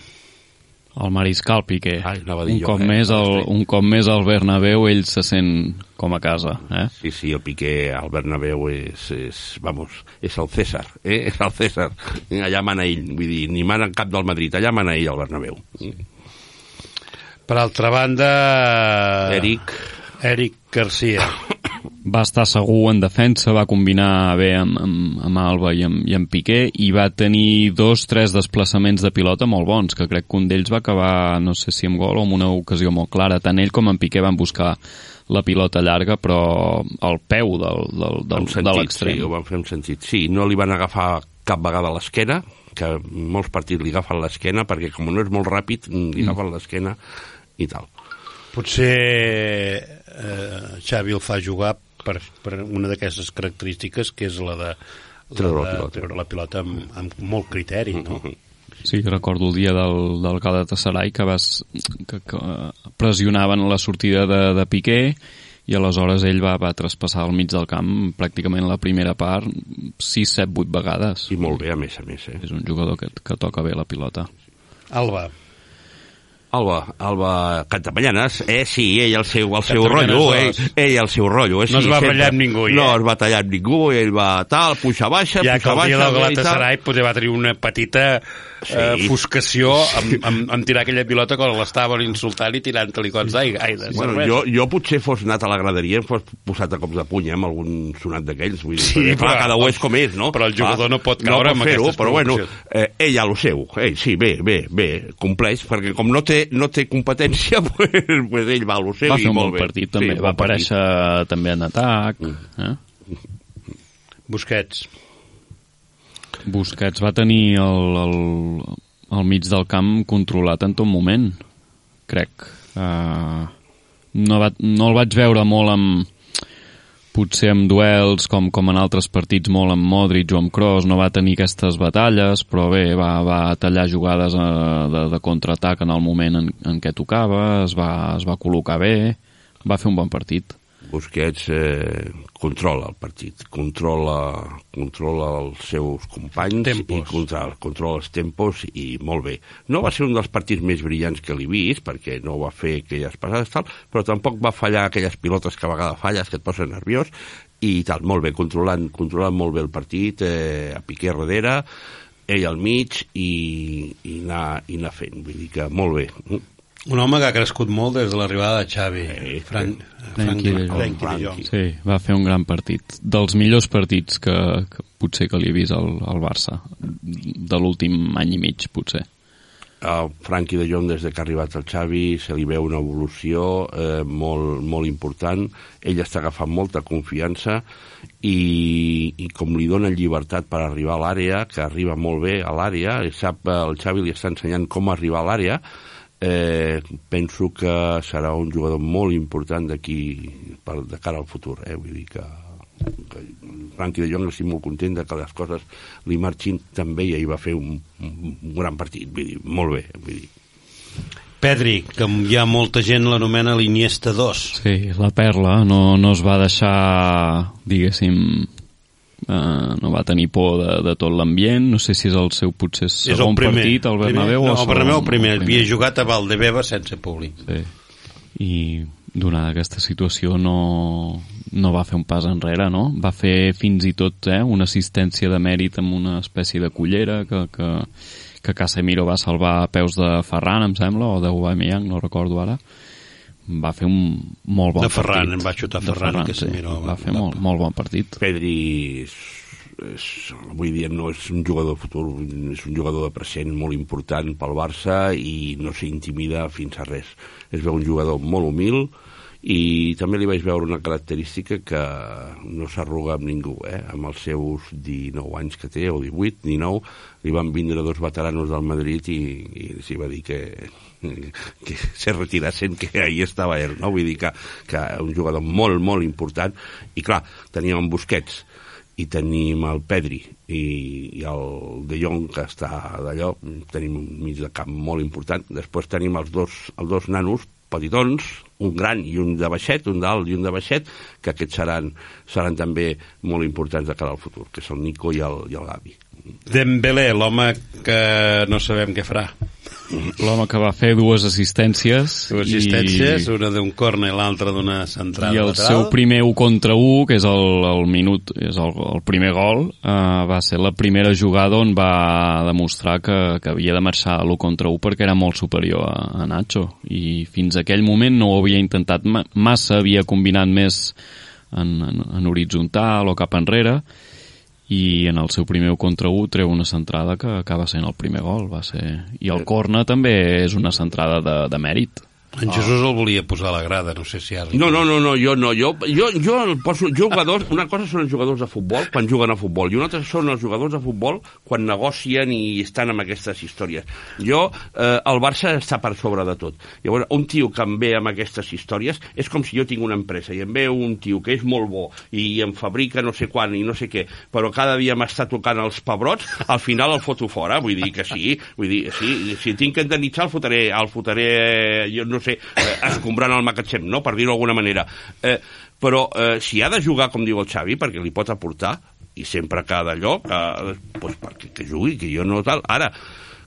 El mariscal Piqué. Ai, dir un, jo, cop eh? més el, un cop més al Bernabéu ell se sent com a casa. Eh? Sí, sí, el Piqué al Bernabéu és, és, vamos, és el César, eh? és el César. Allà mana ell, vull dir, ni mana en cap del Madrid, allà mana ell al Bernabéu. per altra banda... Eric, Eric Garcia. Va estar segur en defensa, va combinar bé amb, amb, amb Alba i amb, i amb Piqué i va tenir dos, tres desplaçaments de pilota molt bons, que crec que un d'ells va acabar, no sé si amb gol o amb una ocasió molt clara. Tant ell com en Piqué van buscar la pilota llarga, però al peu del, del, del, amb de sentit, l'extrem. sí, ho van fer amb sentit. Sí, no li van agafar cap vegada a l'esquena, que molts partits li agafen l'esquena, perquè com no és molt ràpid, li agafen l'esquena i tal. Potser eh, Xavi el fa jugar per, per una d'aquestes característiques que és la de, la Treure la de pilota. treure la pilota amb, amb molt criteri, no? Sí, recordo el dia del, del Galatasaray que, vas, que, que pressionaven la sortida de, de Piqué i aleshores ell va, va traspassar al mig del camp pràcticament la primera part 6, 7, 8 vegades. I molt bé, a més a més, eh? És un jugador que, que toca bé la pilota. Alba. Alba, Alba Cantamallanes, eh, sí, ell el seu, el seu rotllo, ell, ell el seu rotllo, eh, sí, No es va sempre. barallar amb ningú, No eh? es va tallar amb ningú, ell va tal, puja baixa, Ja que puja el dia baixa, del i tal. Galatasaray potser va tenir una petita eh, Sí. fuscació amb, amb, amb tirar aquella pilota quan l'estaven insultant i tirant-li cots d'aigua. Bueno, cervesa. jo, jo potser fos anat a la graderia i fos posat a cops de puny, eh, amb algun sonat d'aquells. Vull dir, Sí, perquè, clar, cada un és com és, no? però el jugador no pot caure amb fer-ho, aquestes Però bueno, eh, ell ha el seu. Ell, sí, bé, bé, bé, compleix, perquè com no té, no té competència, pues, pues ell va a lo seu Va i fer un molt bon bé. partit, també. Sí, va bon partit. aparèixer també en atac. Eh? Busquets. Busquets va tenir el, el, el mig del camp controlat en tot moment, crec. Uh, no, va, no el vaig veure molt amb potser amb duels com, com en altres partits molt amb Modric o amb Kroos no va tenir aquestes batalles però bé, va, va tallar jugades uh, de, de contraatac en el moment en, en què tocava es va, es va col·locar bé va fer un bon partit Busquets eh, controla el partit, controla, controla els seus companys Tempos. i controla, controla els tempos i molt bé. No va ser un dels partits més brillants que l'he vist, perquè no va fer aquelles passades tal, però tampoc va fallar aquelles pilotes que a vegades falles, que et posen nerviós, i tal, molt bé, controlant, controlant molt bé el partit, eh, a Piqué darrere, ell al mig i, i, anar, i anar fent, vull dir que molt bé. Un home que ha crescut molt des de l'arribada de Xavi. Sí. Frank, Jong. Frenkie de Jong. Sí, va fer un gran partit. Dels millors partits que, que potser que li he vist al, al Barça. De l'últim any i mig, potser. el Frankie de Jong des de que ha arribat el Xavi se li veu una evolució eh, molt, molt important ell està agafant molta confiança i, i com li dona llibertat per arribar a l'àrea que arriba molt bé a l'àrea sap, eh, el Xavi li està ensenyant com arribar a l'àrea eh, penso que serà un jugador molt important d'aquí per- de cara al futur eh? vull dir que, que Frankie de Jong estic molt content de que les coses li marxin també i ahir va fer un, un, un gran partit vull dir, molt bé vull dir. Pedri, que hi ha molta gent l'anomena l'Iniesta 2. Sí, la perla no, no es va deixar, diguéssim, eh, no va tenir por de, de tot l'ambient, no sé si és el seu potser És el segon primer. partit al Bernabéu primer, o no, el Bernabéu segon- primer. el Havia jugat a Valdebeba sense públic. Sí. I donada aquesta situació no, no va fer un pas enrere, no? Va fer fins i tot eh, una assistència de mèrit amb una espècie de cullera que, que, que Casemiro va salvar a peus de Ferran, em sembla, o d'Aubameyang, no recordo ara. Va fer un molt bon De Ferran, partit. en va xutar De Ferran, sí. Casemiro Va va- fer va- molt, molt bon partit. Pedri és, és, avui dia no és un jugador de futur, és un jugador de present molt important pel Barça i no s'intimida fins a res. Es veu un jugador molt humil i també li vaig veure una característica que no s'arruga amb ningú, eh? amb els seus 19 anys que té, o 18, 19, li van vindre dos veteranos del Madrid i, i s'hi va dir que, que se retirassen, que ahí estava ell, no? Vull dir que, que un jugador molt, molt important, i clar, teníem en Busquets, i tenim el Pedri i, i el De Jong que està d'allò, tenim un mig de camp molt important, després tenim els dos, els dos nanos petitons, un gran i un de baixet, un d'alt i un de baixet, que aquests seran, seran també molt importants de cara al futur, que el Nico i el, i el Gavi. Dembélé, l'home que no sabem què farà. L'home que va fer dues assistències. Dues assistències, una d'un corner i l'altra d'una centrada I el lateral. seu primer 1 contra 1, que és el, el minut, és el, el primer gol, eh, va ser la primera jugada on va demostrar que, que havia de marxar a l'1 contra 1 perquè era molt superior a, a Nacho. I fins aquell moment no ho havia intentat ma massa, havia combinat més en, en, en horitzontal o cap enrere, i en el seu primer 1 contra 1 treu una centrada que acaba sent el primer gol va ser... i el corna també és una centrada de, de mèrit En Jesús el volia posar a la grada, no sé si ara... No, no, no, no, jo no. Jo, jo, jo el poso jugadors... Una cosa són els jugadors de futbol quan juguen a futbol i una altra són els jugadors de futbol quan negocien i estan amb aquestes històries. Jo, eh, el Barça està per sobre de tot. Llavors, un tio que em ve amb aquestes històries és com si jo tinc una empresa i em ve un tio que és molt bo i em fabrica no sé quan i no sé què, però cada dia m'està tocant els pebrots, al final el foto fora. Vull dir que sí, vull dir, sí, si tinc que indemnitzar el fotré, el fotré, jo no sé, eh, escombrant el magatzem, no?, per dir-ho d'alguna manera. Eh, però eh, si ha de jugar, com diu el Xavi, perquè li pot aportar, i sempre ha d'allò, eh, doncs perquè que jugui, que jo no tal. Ara,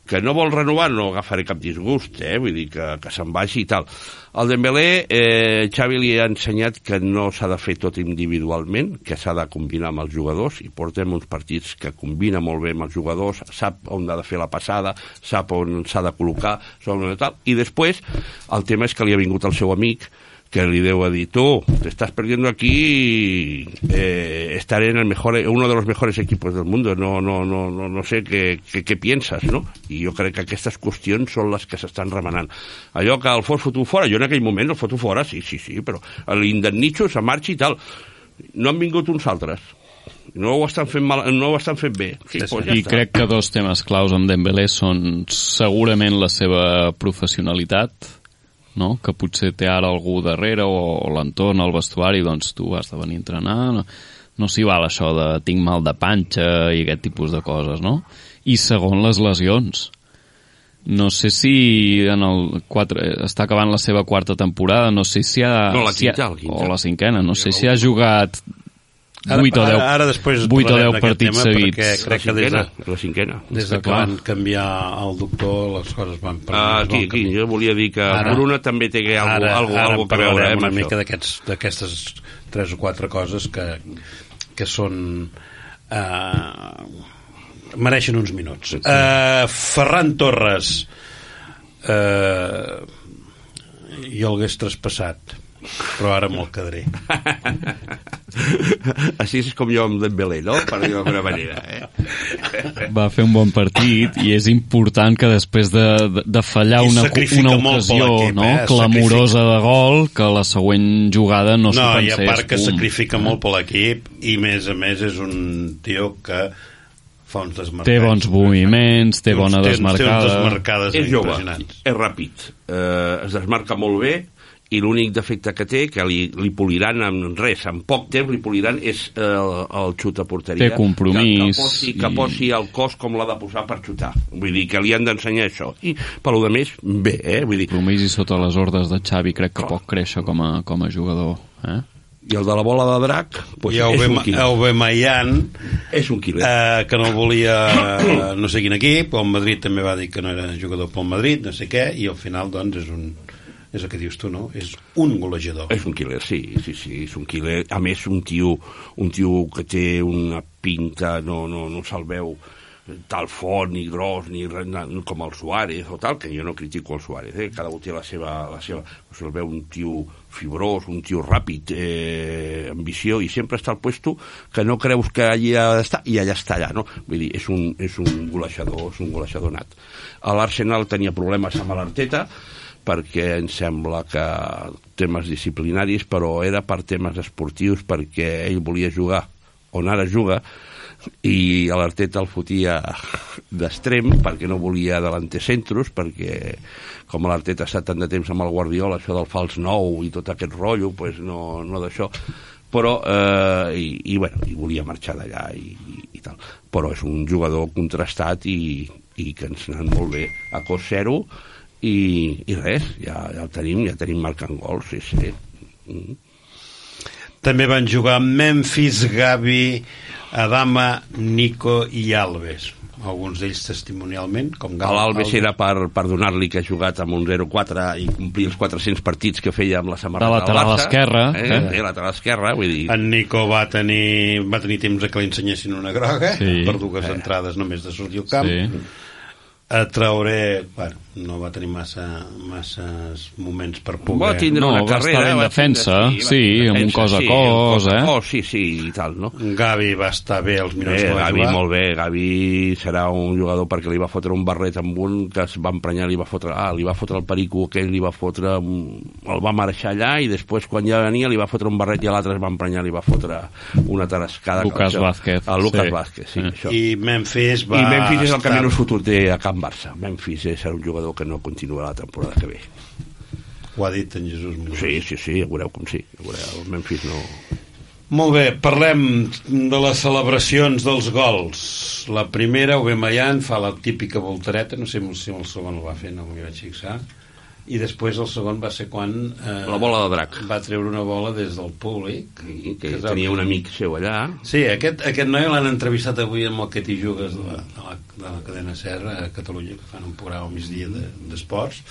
que no vol renovar no agafaré cap disgust, eh? vull dir que, que se'n vagi i tal. El Dembélé, eh, Xavi li ha ensenyat que no s'ha de fer tot individualment, que s'ha de combinar amb els jugadors, i portem uns partits que combina molt bé amb els jugadors, sap on ha de fer la passada, sap on s'ha de col·locar, on tal, i després el tema és que li ha vingut el seu amic, que li deu a dir, tú, te estás perdiendo aquí eh, estar en el mejor, uno de los mejores equipos del mundo, no, no, no, no, no sé què, què, què pienses, no? I jo crec que aquestes qüestions són les que s'estan remenant. Allò que el fos foto fora, jo en aquell moment el foto fora, sí, sí, sí, però l'indemnitxo se marxa i tal. No han vingut uns altres no ho estan fent, mal, no ho estan fent bé. Sí, pues ja I està. crec que dos temes claus amb Dembélé són segurament la seva professionalitat, no? que potser té ara algú darrere o, o l'entorn, el vestuari, doncs tu has de venir a entrenar, no, no s'hi val això de tinc mal de panxa i aquest tipus de coses, no? I segon, les lesions. No sé si en el 4, està acabant la seva quarta temporada, no sé si ha... No, la si ha, quinta, la quinta. O la cinquena, no sé si ha jugat 8 o 10, ara, ara després 8 o parlarem 10 d'aquest partits tema, seguits. perquè La crec que des de, la cinquena. des de que clar. van canviar el doctor les coses van per Ah, aquí, aquí, jo volia dir que Ara- Bruna també té que algo, ara, algo, ara algo que veure eh, una això. mica d'aquests- d'aquestes tres o quatre coses que, que són eh, mereixen uns minuts eh, Ferran Torres eh, jo l'hagués traspassat però ara me'l quedaré Així és com jo amb Dembélé, no? Per dir-ho d'alguna manera, eh? va fer un bon partit i és important que després de, de, de fallar I una, sacrifica una ocasió no? eh? clamorosa de gol que la següent jugada no, no, s'ho i a pensés part que pum. sacrifica molt per l'equip i a més a més és un tio que fa uns desmarcats té bons moviments, té bona té, té uns desmarcada desmarcades és jove, impressionants és ràpid, eh, es desmarca molt bé i l'únic defecte que té, que li, li poliran amb res, en poc temps li poliran, és eh, el, el xut a porteria. Té compromís Que, que, posi, que i- posi el cos com l'ha de posar per xutar. Vull dir que li han d'ensenyar això. I per lo de més, bé, eh? Vull dir, compromís i sota les ordres de Xavi crec que pot créixer com a, com a jugador eh? i el de la bola de drac, pues, i és, un killer. Aubameyang és un killer. eh, que no volia no sé quin equip el Madrid també va dir que no era jugador pel Madrid no sé què, i al final doncs és un és el que dius tu, no? És un golejador. És un killer, sí, sí, sí, és un killer. A més, un tio, un tio que té una pinta, no, no, no se'l veu tal fort, ni gros, ni res, com el Suárez o tal, que jo no critico el Suárez, eh? cada un té la seva... La seva se'l veu un tio fibrós, un tio ràpid, eh, ambició, i sempre està al puesto que no creus que allà ha d'estar, i allà està allà, no? Vull dir, és un, és un golejador, és un golejador nat. L'Arsenal tenia problemes amb l'Arteta, perquè em sembla que temes disciplinaris, però era per temes esportius, perquè ell volia jugar on ara juga, i l'Arteta el fotia d'extrem perquè no volia delanter centros perquè com l'Arteta ha estat tant de temps amb el Guardiola això del fals nou i tot aquest rotllo pues no, no d'això. Però eh, i, i, bueno, i volia marxar d'allà i, i, i tal. Però és un jugador contrastat i, i que ens ha anat molt bé. A cos zero i, i res, ja, ja el tenim ja tenim marcant gols sí, sí. Mm. També van jugar Memphis, Gavi, Adama, Nico i Alves. Alguns d'ells testimonialment, com Gal l'Alves era per, per donar-li que ha jugat amb un 0-4 i complir els 400 partits que feia amb la samarreta De lateral del Barça. esquerre. Eh? Eh. eh? lateral esquerra, vull dir... En Nico va tenir, va tenir temps que li ensenyessin una groga Sí. per dues entrades només de sortir al camp. Sí. A Traoré, bueno, no va tenir massa, masses moments per poder... Va tindre No, una va carrera... estar va defensa, tindre- sí, va amb un cos a sí, cos, a eh? cos, sí, sí, i tal, no? Gavi va estar bé els minuts Bé, que va Gavi, jugar. molt bé. Gavi serà un jugador perquè li va fotre un barret amb un que es va emprenyar, li va fotre, ah, li va fotre el perico aquell, li va fotre, el va marxar allà i després quan ja venia li va fotre un barret i l'altre es va emprenyar, li va fotre una tarascada. Lucas Això- Vázquez, Ah, Lucas sí. Vázquez, sí, Eh. això. I Memphis va... I Memphis és el que estar- menys futur té a Can Barça. Memphis és un jugador que no continuarà la temporada que ve. Ho ha dit en Jesús Milà. Sí, sí, sí, ja veureu com sí. Ja veureu, el Memphis no... Molt bé, parlem de les celebracions dels gols. La primera, Aubameyang fa la típica voltereta, no sé si el segon el va fer, no m'hi vaig fixar. I després el segon va ser quan... Eh, La bola de drac. Va treure una bola des del públic. I que veu tenia un amic seu allà. Sí, aquest, aquest noi l'han entrevistat avui amb el que t'hi jugues de la, de, la, de la cadena Serra a Catalunya, que fan un programa al migdia de- d'esports.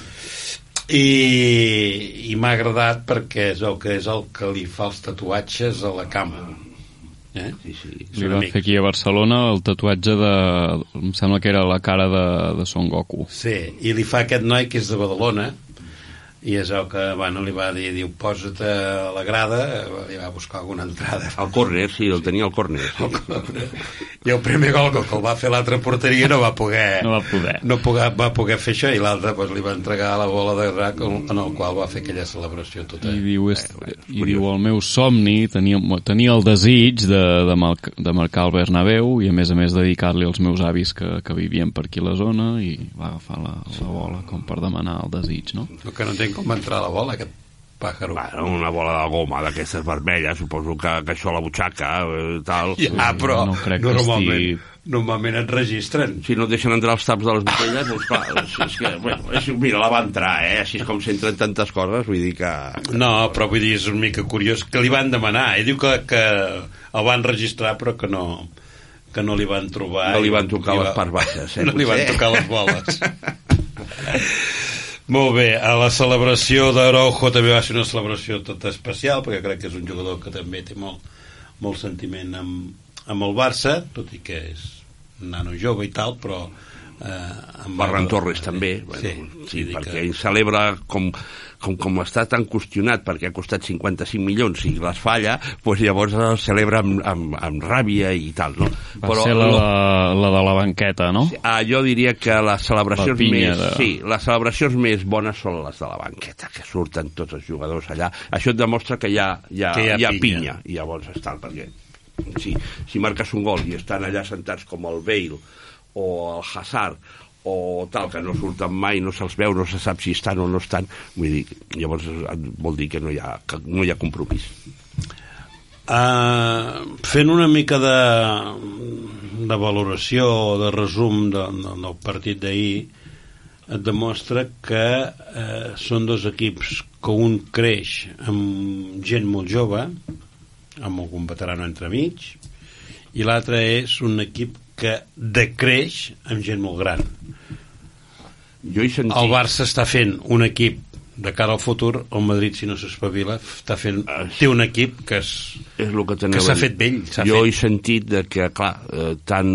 I, i m'ha agradat perquè és el que és el que li fa els tatuatges a la cama. Eh? Sí, sí. Li va fer aquí a Barcelona el tatuatge de... Em sembla que era la cara de, de Son Goku. Sí, i li fa aquest noi que és de Badalona, i és el que bueno, li va dir, diu, posa't a la grada, li va buscar alguna entrada. Al córner, sí, el tenia al córner. Sí. I el primer gol que el va fer a l'altra porteria no va poder... No va poder. No poder, va poder fer això i l'altre pues, li va entregar la bola de rac en el qual va fer aquella celebració tota. I diu, és, bueno, i curiós. diu el meu somni, tenia, tenia el desig de, de, mar, de marcar el Bernabéu i a més a més dedicar-li als meus avis que, que vivien per aquí la zona i va agafar la, la bola com per demanar el desig, no? El que no entenc com va entrar la bola, aquest pàjaro. Bueno, una bola de goma d'aquestes vermelles, suposo que, que això a la butxaca, eh, tal. Ja, però no crec que normalment, estigui- normalment et registren. Si no et deixen entrar els taps de les botelles, doncs clar, és, és que, bueno, és, mira, la va entrar, eh? Així és com s'entren tantes coses, vull dir que... No, però vull dir, és una mica curiós que li van demanar. Ell diu que, que el van registrar però que no que no li van trobar. No li van tocar i les va- parts baixes, eh, No li van tocar les boles. Molt bé, a la celebració d'Araujo també va ser una celebració tot especial, perquè crec que és un jugador que també té molt, molt sentiment amb, amb el Barça, tot i que és nano jove i tal, però... Eh, amb Ferran Torres també, bueno, sí, sí, sí dir perquè que- ell celebra com, com, com està tan qüestionat perquè ha costat 55 milions i les falla, doncs llavors el celebra amb, amb, amb ràbia i tal, no? Va ser la, lo- la, la de la banqueta, no? Ah, jo diria que les celebracions més... de- Sí, les celebracions més bones són les de la banqueta, que surten tots els jugadors allà. Això et demostra que hi ha, hi ha, Que hi ha hi ha pinya. pinya. I llavors està, perquè si, si marques un gol i estan allà sentats com el Bale o el Hazard o tal, que no surten mai, no se'ls veu, no se sap si estan o no estan, vull dir, llavors vol dir que no hi ha, que no hi ha compromís. Uh, fent una mica de, de valoració o de resum de, de, del partit d'ahir et demostra que eh, són dos equips que un creix amb gent molt jove amb algun veterano entremig i l'altre és un equip que decreix amb gent molt gran. Jo he sentit... el Barça està fent un equip de cara al futur, el Madrid si no s'espavila està fent, té un equip que és, és el que, que s'ha fet vell Jo fet. he sentit de que, clar, eh, tant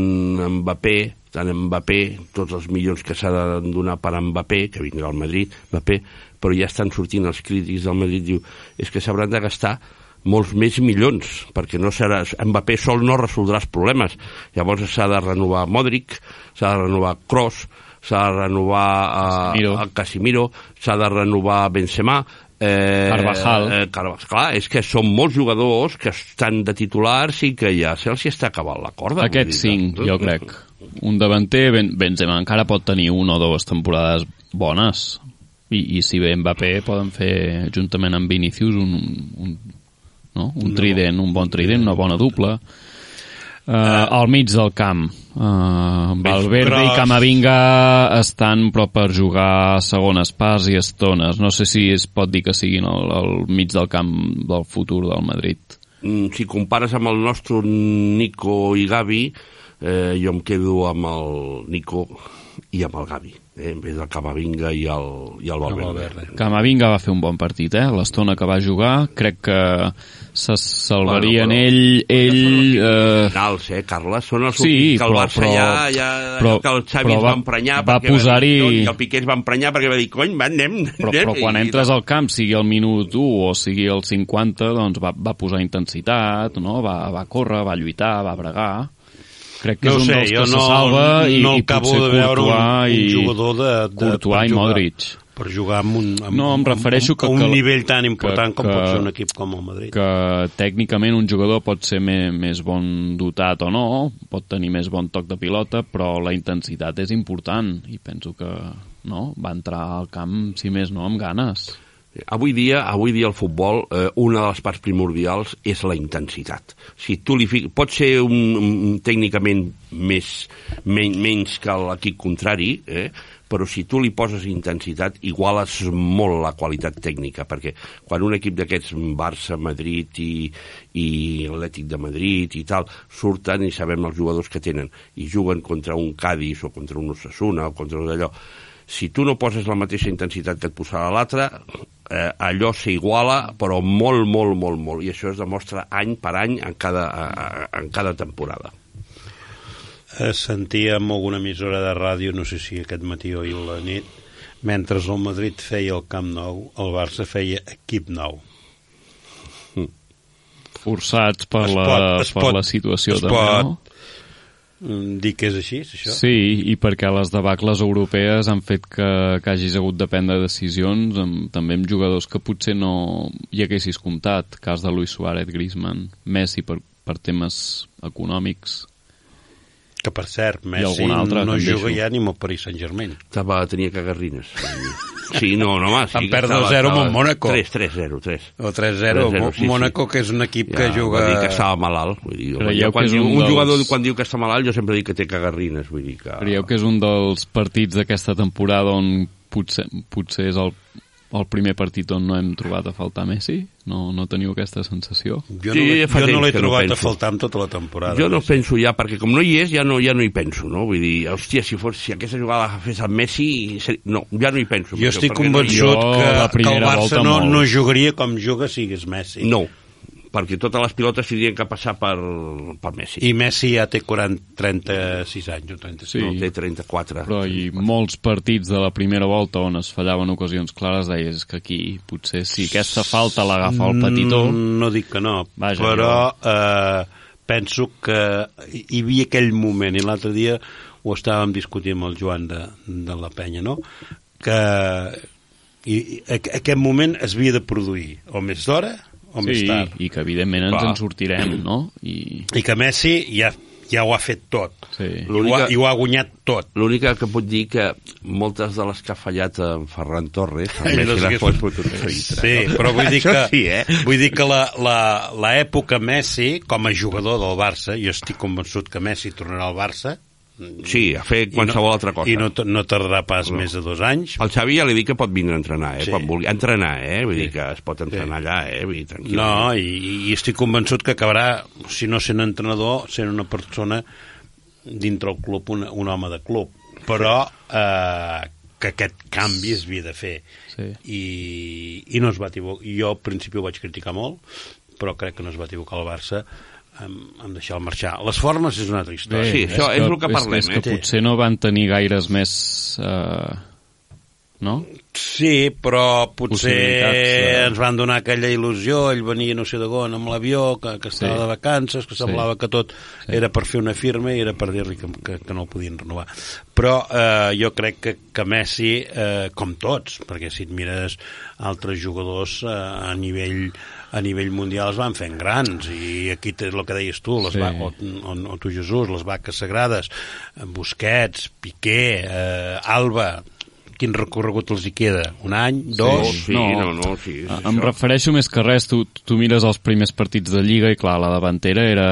Mbappé, tant Mbappé, tots els milions que s'ha de donar per Mbappé, que vindrà al Madrid, Mbappé, però ja estan sortint els crítics del Madrid, diu, és que s'hauran de gastar molts més milions, perquè no serà, Mbappé sol no resoldrà els problemes. Llavors s'ha de renovar Modric, s'ha de renovar Kroos, s'ha de renovar Casemiro. eh, Casimiro, s'ha de renovar Benzema, eh, Carvajal. Eh, Carvajal. Clar, és que són molts jugadors que estan de titulars i que ja se'ls està acabant la corda. Aquests cinc, jo crec. Un davanter, ben, Benzema encara pot tenir una o dues temporades bones. I, i si ve Mbappé poden fer juntament amb Vinicius un, un, no? un trident, un bon trident, una bona dupla. Uh, al mig del camp uh, Valverde i. Camavinga estan però per jugar segones parts i estones no sé si es pot dir que siguin al, al mig del camp del futur del Madrid Mm, Si compares amb el nostre Nico i Gavi, eh, jo em quedo amb el Nico i amb el Gavi. Eh, vez del Camavinga i el, i el Valverde. Valverde. Camavinga va fer un bon partit, eh? L'estona que va jugar, crec que se salvarien Bueno, però- ell, ell... Eh, Finals, eh, Carles? Són els Sí, últims que el però- Barça però- ja, ja però- que el Xavi però va va- emprenyar va posar-hi- i el Piqué es va emprenyar perquè va dir, cony, va, anem, però, anem", però quan i- entres al camp, sigui al minut 1 o sigui al 50, doncs va, va posar intensitat, no? va, va córrer, va lluitar, va bregar. Crec que No és un sé, dels que jo se no, salva i, no i acabo potser de veure un, Courtois un i, jugador de, de, Courtois i jugar- Modric. per jugar amb un, amb, No, em refereixo que- a un que- nivell tan important que- com pot ser un equip com el Madrid. que tècnicament un jugador pot ser més, més bon dotat o no, pot tenir més bon toc de pilota, però la intensitat és important i penso que no, va entrar al camp, si més no, amb ganes. Avui dia, avui dia el futbol, eh, una de les parts primordials és la intensitat. Si tu li fic... Pot ser un, un, tècnicament més, men, menys que l'equip contrari, eh? però si tu li poses intensitat, iguales molt la qualitat tècnica, perquè quan un equip d'aquests, Barça, Madrid i, i Atlètic de Madrid i tal, surten i sabem els jugadors que tenen, i juguen contra un Cádiz o contra un Osasuna o contra un d'allò, si tu no poses la mateixa intensitat que et posarà l'altre, eh, allò s'iguala, però molt, molt, molt, molt. I això es demostra any per any en cada, a- a- en cada temporada. Eh, sentia en alguna emissora de ràdio, no sé si aquest matí o ahir a la nit, mentre el Madrid feia el Camp Nou, el Barça feia equip nou. Forçats per, Es la, pot- es per pot- la situació es també, pot- no? Mm, Dir que és així, és això? Sí, i perquè les debacles europees han fet que, que hagis hagut de prendre decisions amb, també amb jugadors que potser no hi haguessis comptat. Cas de Luis Suárez, Griezmann, Messi per, per temes econòmics. Que per cert, Messi altre, no també, juga ja ni amb el Paris Saint-Germain. Estava, tenia cagarrines. Sí, no, no, home, sí. Van perdre estava- 0 amb el Mónaco. 3, 3, 0, 3. O 3-0, 3-0, Mo- sí, sí. Mónaco, que és un equip que juga... Va dir que estava malalt. Vull dir, Creieu jo quan diu, un un, dels- jugador quan diu que està malalt, jo sempre dic que té cagarrines. Vull dir que... Creieu que és un dels partits d'aquesta temporada on potser, potser és el, el primer partit on no hem trobat a faltar Messi? No, no teniu aquesta sensació? Jo Sí, no, l'he- fa jo no l'he que no trobat a faltar en tota la temporada. Jo no penso ja, perquè com no hi és, ja no, ja no hi penso, no? Vull dir, hòstia, si, fos, si aquesta jugada la fes amb Messi, ser- no, ja no hi penso. Jo perquè- estic perquè no hi- convençut Jo, que, que el Barça no, molt. no jugaria com juga si hagués Messi. No, perquè totes les pilotes tindrien que passar per, per Messi. I Messi ja té 40, 36 anys o 35. Sí. No, té 34. Però i molts partits de la primera volta on es fallaven ocasions clares deies que aquí potser si aquesta falta l'agafa el petitó Mm, No dic que no, Vaja, però eh, penso que hi hi havia aquell moment, i l'altre dia ho estàvem discutint amb el Joan de, de la Penya, no? que i, i, aqu- aquest moment es havia de produir o més d'hora o més sí, tard. i que evidentment ens Clar. en sortirem no? I, I que Messi ja, ja ho ha fet tot. sí. I ho, ha, L'única- I ho ha guanyat tot. L'única que puc dir que moltes de les que ha fallat en Ferran Torres, amb Ell Messi les fotut. dintre. Sí, però vull dir que, sí, eh? vull dir que la, la, la època Messi, com a jugador del Barça, jo estic convençut que Messi tornarà al Barça, Sí, a fer qualsevol I no, altra cosa. I no, no tardarà pas No. més de dos anys. El Xavi ja li dic que pot vindre a entrenar, eh? Sí. Sí. Quan vulgui. Entrenar, eh? Vull Sí. dir que es pot entrenar allà, eh? Vull dir, tranquil. No, i, i estic convençut que acabarà, si no sent entrenador, sent una persona dintre el club, un, un home de club. Però eh, que aquest canvi es havia de fer. Sí. I, I no es va equivocar. Jo al principi ho vaig criticar molt, però crec que no es va equivocar el Barça en, en deixar-el marxar. Les formes és una altra història. Sí, això és el que parlem, és, és que eh? potser no van tenir gaires més eh, no? Sí, però potser de- ens van donar aquella il·lusió, ell venia no sé d'on amb l'avió, que, que estava Sí. de vacances, que semblava Sí. que tot era per fer una firma i era per dir-li que, que, que no el podien renovar. Però eh, jo crec que, que Messi, eh, com tots, perquè si et mires altres jugadors eh, a nivell a nivell mundial es van fent grans i aquí té el que deies tu les Sí. va, o, o, o tu Jesús, les vaques sagrades eh, Busquets, Piqué eh, Alba quin recorregut els hi queda? Un any? Dos? Sí, no, no, sí. és A- Em això. refereixo més que res, tu, tu mires els primers partits de Lliga i clar, la davantera era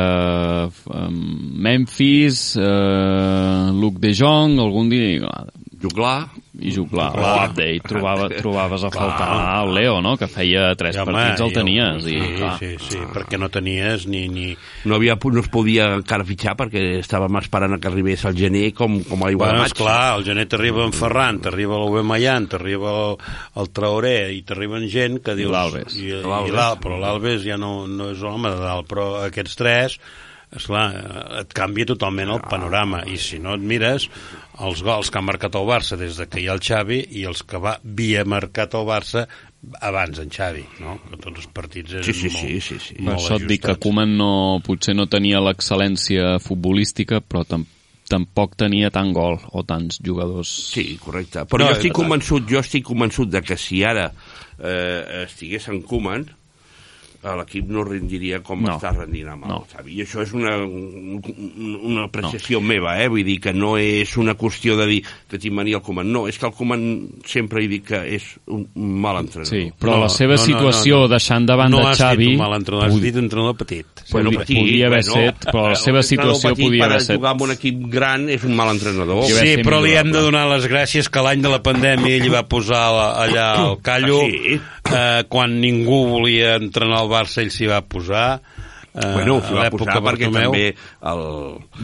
um, Memphis, uh, Luke de Jong, algun dia, clar, Juglar, i juglar. O update, trobava, trobaves a faltar el Leo, no?, que feia tres home, partits el i- tenies. I, sí, clar, sí, sí, perquè no tenies ni... ni... no, havia, no es podia encara fitxar perquè estàvem esperant que arribés el gener com, com a l'aigua Bueno, maig. esclar, el gener t'arriba en Ferran, t'arriba l'Obemayant, t'arriba el, el Traoré i t'arriben gent que dius... l'Alves. I, i però l'Alves ja no, no és l'home de dalt, però aquests tres, esclar, et canvia totalment el panorama. I si no et mires, els gols que ha marcat el Barça des de que hi ha el Xavi i els que va havia marcat el Barça abans en Xavi, no? Que tots els partits eren Sí, sí, molt, sí, sí, sí. Per molt això et dic que. Koeman no, potser no tenia l'excel·lència futbolística, però tam tampoc tenia tant gol o tants jugadors... Sí, correcte. Però No, jo estic convençut, jo estic convençut de que si ara eh, estigués en Koeman, eh, l'equip no rendiria com No. està rendint amb el No. Xavi. I això és una, un- una apreciació no. meva, eh? Vull dir que no és una qüestió de dir que tinc mania al Koeman. No, és que el Koeman sempre he dit que és un, mal entrenador. Sí, però No, la seva no, no, situació no, no. deixant davant no de has Xavi... dit un mal entrenador, has dit un entrenador petit. Bueno, petit, podia haver bueno, set, però la seva situació petit podia haver set. jugar amb un equip gran és un mal entrenador. Sí, però li hem de donar les gràcies que l'any de la pandèmia ell va posar la- allà el callo. Ah, sí? Eh, quan ningú volia entrenar el Barça, ell s'hi va posar. Eh, Bueno, s'hi va posar perquè Bartomeu. també el...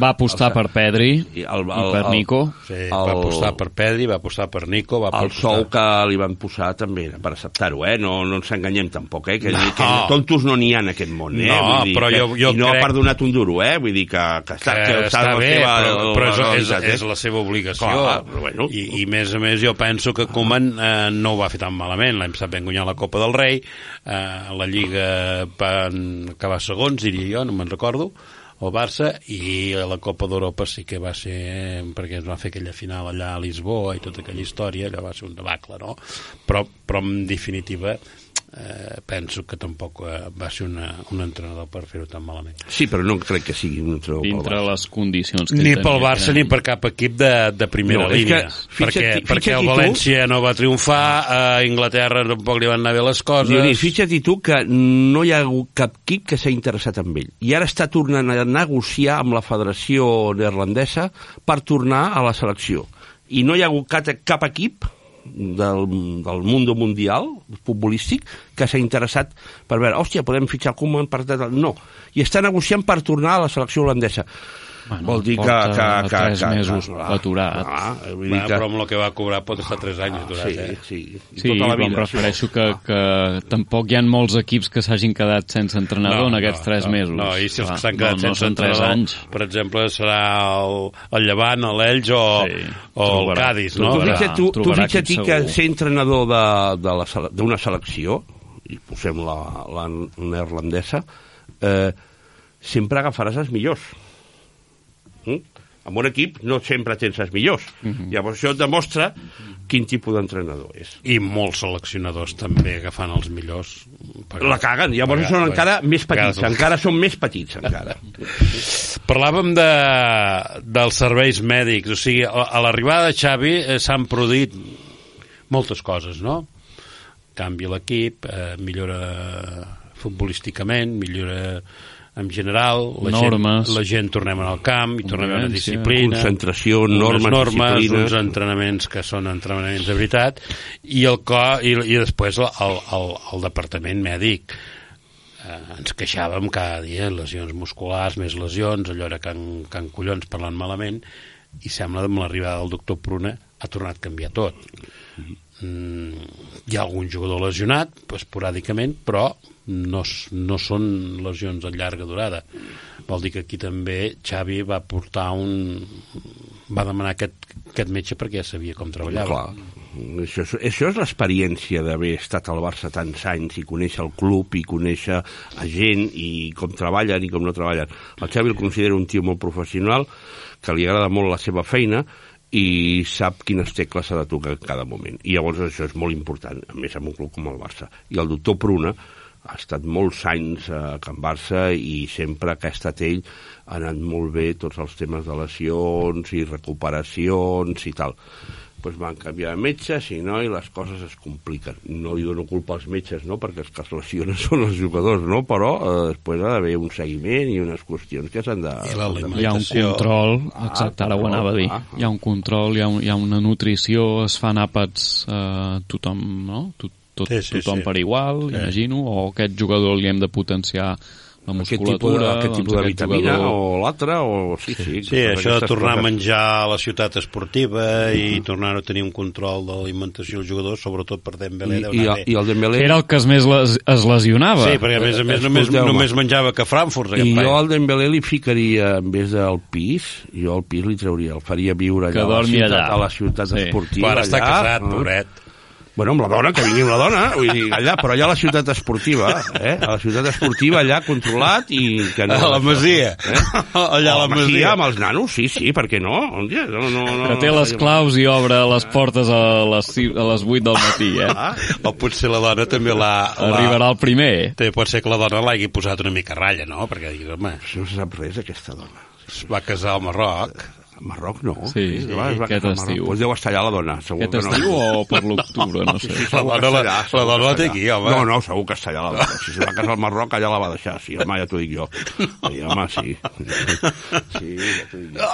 Va apostar per Pedri I el- i el- per el- Nico. Sí, el- va apostar per Pedri, va apostar per Nico, va el apostar... sou que li van posar també per acceptar-ho, eh? No, no ens enganyem tampoc, eh? Que, No. que tontos no n'hi ha en aquest món, eh? No, Vull dir però que, jo- jo I no crec- ha perdonat un duro, eh? Vull dir que, que està, que que està la bé, seva, però, però és, és, realitat, eh? és la seva obligació. Clar, però bueno. I, I, més a més, jo penso que Koeman eh, no ho va fer tan malament. L'any passat vam guanyar la Copa del Rei, eh, la Lliga van acabar segons, diria jo, no me'n recordo, el Barça, i a la Copa d'Europa sí que va ser, perquè es va fer aquella final allà a Lisboa i tota aquella història, allò va ser un debacle, no? Però, però en definitiva, eh, penso que tampoc eh, va ser una, un entrenador per fer-ho tan malament. Sí, però no crec que sigui un entrenador pel dintre Barça. les condicions que Ni pel tenia, Barça que ni per cap equip de, de primera No, és línia. que fixa't- perquè, fixa't perquè el tu- València no va triomfar, a Inglaterra tampoc li van anar bé les coses. Dionís, fixa't tu que no hi ha hagut cap equip que s'ha interessat amb ell. I ara està tornant a negociar amb la Federació Neerlandesa per tornar a la selecció. I no hi ha hagut cap, cap equip del, del mundo mundial futbolístic que s'ha interessat per veure, hòstia, podem fitxar Koeman per... tal". No, i està negociant per tornar a la selecció holandesa. Bueno, Vol dir que... que, que, tres que, mesos que, aturat. Ah, vull dir que... però amb el que va cobrar pot estar 3 anys aturat, sí, eh? sí, i Sí, tota la però em vida. refereixo que, que tampoc hi ha molts equips que s'hagin quedat sense entrenador en aquests tres no, mesos. No, i si els que s'han quedat no, no sense tres entrenador, anys. per exemple, serà el, el Llevant, l'Elx o, Sí, o el. Cádiz, no? tu, fixa't, tu, tu fixa't equip que ser entrenador de- de la sele- d'una selecció, i posem la, la neerlandesa, eh, sempre agafaràs els millors. Mm? Amb un equip no sempre tens els millors. Mhm. Llavors això et demostra quin tipus d'entrenador és. I molts seleccionadors també agafant els millors. perquè- La caguen, llavors perquè- són encara més petits, perquè- encara són més petits, encara. Parlàvem de, dels serveis mèdics, o sigui, a, l'arribada de Xavi eh, s'han produït moltes coses, no? Canvia l'equip, eh, millora futbolísticament, millora en general, la Normes. gent, la gent tornem al camp i tornem a una Convivència. disciplina, Concentració, normes, normes, disciplines. uns entrenaments que són entrenaments de veritat i, el co, i, i després el, el, el, el departament mèdic eh, ens queixàvem cada dia, lesions musculars, més lesions, allò era can, can collons parlant malament, i sembla que amb l'arribada del doctor Pruna ha tornat a canviar tot. Mm, hi ha algun jugador lesionat, esporàdicament, però no, no són lesions de llarga durada. Vol dir que aquí també Xavi va portar un... va demanar aquest, aquest metge perquè ja sabia com treballava. Clar, això és, això és l'experiència d'haver estat al Barça tants anys i conèixer el club i conèixer a gent i com treballen i com no treballen. El Xavi el considera un tio molt professional, que li agrada molt la seva feina i sap quines tecles s'ha de tocar en cada moment. I llavors això és molt important, a més amb un club com el Barça. I el doctor Pruna ha estat molts anys a Can Barça i sempre que ha estat ell ha anat molt bé tots els temes de lesions i recuperacions i tal. Doncs van canviar de metge, si no, i les coses es compliquen. No li dono culpa als metges, no?, perquè els que es lesionen són els jugadors, no?, però eh, després ha d'haver un seguiment i unes qüestions que s'han de... Hi ha un control, exacte, ara ho anava a dir. ah. Hi ha un control, hi ha, un, hi ha una nutrició, es fan àpats eh, tothom, no? Tot, tot, Sí, sí, tothom sí. per igual, Sí. imagino, o aquest jugador li hem de potenciar la Aquest tipus de, musculatura, aquest tipus doncs de aquest vitamina jugador... o l'altre, o... Sí, sí. Sí, totes això de tornar a coses. menjar a la ciutat esportiva i tornar a tenir un control de l'alimentació dels jugadors, sobretot per Dembélé, I, i, i el Dembélé... Era el que es més les, es lesionava. Sí, perquè a més a més només, només menjava que a Frankfurt. I jo al Dembélé li ficaria, en vez del pis, jo al pis li trauria, el faria viure Que allà a la ciutat, allà. a la ciutat Sí. esportiva. Quan està allà, casat, no? pobret. Bueno, amb la dona, que vingui amb la dona, vull dir, allà, però allà a la ciutat esportiva, eh? A la ciutat esportiva, allà controlat i... Que no, A la Masia. Eh? Allà a la Masia. amb els nanos, sí, sí, per què no? No, no, no, Que té les claus i obre les portes a les, a les 8 del matí, eh? Ah, O potser la dona també l'ha- Arribarà el primer. També pot ser que la dona l'hagi posat una mica ratlla, no? Perquè home, no se sap res, aquesta dona. es va casar al Marroc. Marroc no. Sí, es va aquest estiu. Pues deu estar allà la dona, segur Aquest que no. estiu o per l'octubre, no sé. Sí, La segur que dona la- la dona la té aquí, home. No, no, segur que està allà la dona. Si se va casar al Marroc, allà la va deixar, sí, home, ja t'ho dic jo. Sí, home, sí. Sí, ja t'ho dic jo.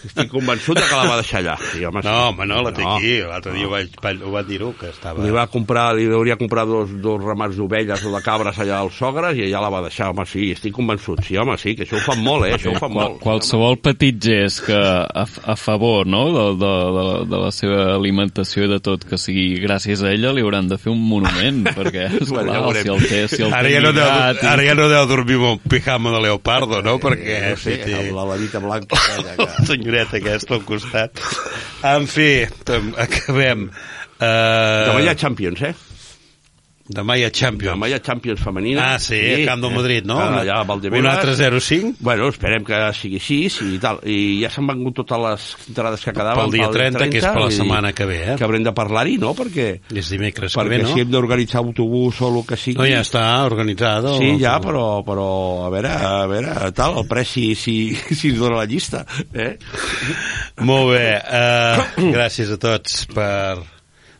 Estic convençut que la va deixar allà. Sí, home, sí. No, home, no, la té aquí. L'altre dia ho, vaig, ho va dir-ho, que estava... Li va comprar, li hauria comprar dos, dos ramats d'ovelles o de cabres allà als sogres i allà la va deixar, home, sí, estic convençut, sí, home, sí, que això ho fan molt, eh, això ho fan Qual, molt. Qualsevol petit gest que a, a favor no? de, de, de, de la seva alimentació i de tot que sigui gràcies a ella li hauran de fer un monument perquè esclar, Bueno, ja si el té, si el Ara ja, no deu, i- ara ja no deu dormir amb un pijama de leopardo, no? Perquè Eh, no sé, si té amb la levita blanca aquella la que... senyoreta aquesta al costat. En fi, acabem. Uh, Demà hi ha Champions, eh? Demà hi ha Champions. Demà hi ha Champions femenina. Ah, sí, a Camp del Madrid, no? Una, allà a Un Valdebebas. altre 0-5. Bueno, esperem que sigui així i tal. I ja s'han vengut totes les entrades que quedaven. Pel dia 30, que és per la setmana que ve, eh? Que haurem de parlar-hi, no? Perquè, És dimecres que perquè ve, no? si hem d'organitzar autobús o el que sigui... No, ja està organitzat. Sí, ja, però, però a veure, a veure, tal, el pres si, si, si ens dona la llista, eh? Molt bé. Uh, gràcies a tots per...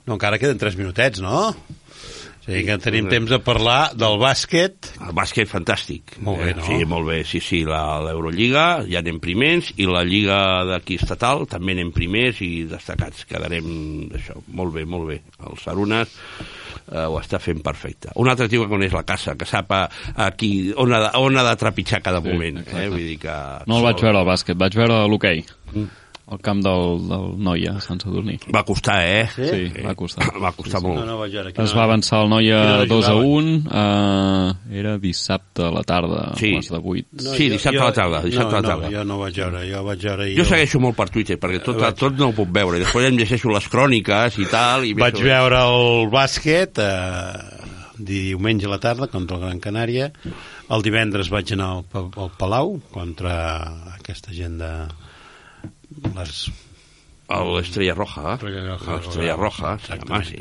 No, encara queden 3 minutets, no? O sigui que tenim temps a parlar del bàsquet. El bàsquet fantàstic. Molt bé, Eh, no? Sí, molt bé, sí, sí, la- l'Eurolliga ja anem primers i la Lliga d'aquí estatal també anem primers i destacats. Quedarem d'això. Molt bé, molt bé. El Sarunas eh, ho està fent perfecte. Un altre tio que coneix la casa, que sap a, a qui, on, ha de, on ha de trepitjar cada moment. Eh? Vull dir que... no el vaig veure al bàsquet, vaig veure l'hoquei Mm. Al camp del, del Noia a Sant Sadurní Va costar, eh? sí, va costar Va costar molt. No, no, vaig veure. es va avançar el Noia Quina hora 2 a jugaven? 1 uh, era dissabte a la tarda Sí. a les de 8 Sí, dissabte a la tarda, dissabte a la tarda. No, jo no vaig veure, jo vaig veure... Jo segueixo molt per Twitter, perquè tot, Vaig- tot no ho puc veure. Després em llegeixo les cròniques i tal. I Vaig veure el bàsquet eh, diumenge a la tarda contra el Gran Canària. El divendres vaig anar al, al Palau contra aquesta gent de les A l'Estrella Roja. Estrella Roja. L'Estrella Roja, sí,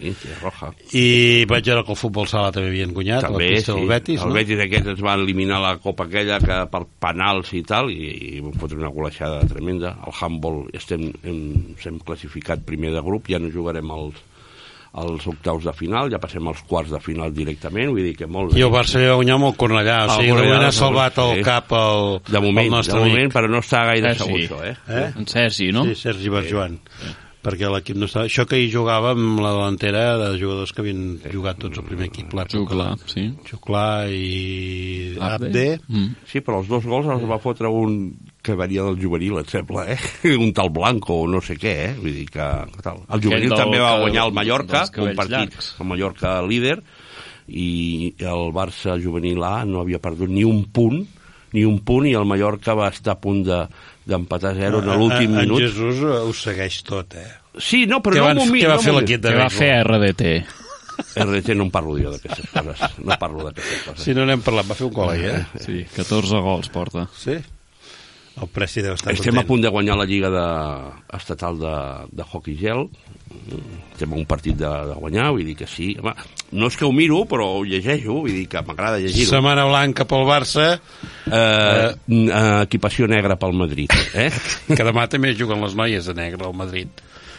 Estrella Roja. i vaig veure que el futbol sala també havien guanyat També, la pista sí. del Betis, el no? Betis aquest es va eliminar la copa aquella que per penals i tal, i, i vam fotre una golejada tremenda. El handball estem, hem, hem classificat primer de grup, ja no jugarem els, els octaus de final, ja passem als quarts de final directament, vull dir que molt bé. i el Barça va guanyar amb el Cornellà o El sigui, de Cornellà, moment ha sí. salvat el cap el, de moment, el nostre de moment, amic però no està gaire Sergi. segur això, eh? eh? en Sergi, no? Sí, Sergi Barjoan. Perquè l'equip no estava... Això que hi jugava amb la delantera de jugadors que havien jugat tots al primer equip. l'època. Juclar, sí. Xuclà i Abde. Abde. Mm. Sí, però els dos gols els va fotre un que venia del juvenil, et sembla, eh? Un tal Blanco o no sé què, eh? Vull dir que... que tal. El juvenil del també va guanyar el Mallorca, un partit, llargs. el Mallorca líder, i el Barça juvenil A no havia perdut ni un punt, ni un punt, i el Mallorca va estar a punt de d'empatar a zero en l'últim En minut. Jesús eh, ho segueix tot, eh? Sí, no, però no m'ho mi- què va no fer l'equip de Què va fer RDT? RT no en parlo jo d'aquestes coses, no parlo d'aquestes coses. Si no n'hem parlat, va fer un gol ahir, eh? Sí, 14 gols porta. Sí? El Presti deu estar Estem a content. punt de guanyar la Lliga de, estatal de, de hockey gel. Estem a un partit de, de guanyar, vull dir que sí. Home, no és que ho miro, però ho llegeixo, vull dir que m'agrada llegir-ho. Setmana blanca pel Barça, Eh, eh, equipació negra pel Madrid. Eh? que demà també juguen les noies de negre al Madrid.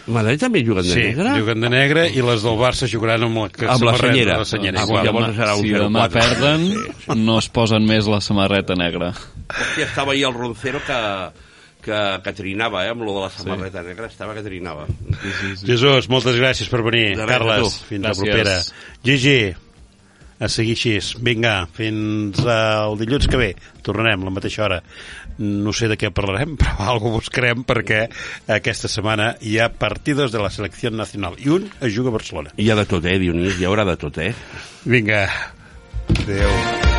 Madrid també juguen de sí, negre? juguen de negre i les del Barça jugaran amb la, Amb la senyera. La senyera. Ah, igual. llavors serà un si 0-4. demà perden, no es posen més la samarreta negra. Hòstia, estava ahir el Roncero que, que, que trinava, eh, amb lo de la samarreta negra, estava que trinava. Jesús, moltes gràcies per venir. De Carles, fins Gràcies. la propera. Gigi, a seguir així. Vinga, fins al dilluns que ve. Tornarem a la mateixa hora. No sé de què parlarem, però alguna buscarem perquè aquesta setmana hi ha partidos de la selecció nacional i un es juga a Barcelona. Hi ha de tot, eh, Dionís, hi haurà de tot, eh? Vinga. Adéu.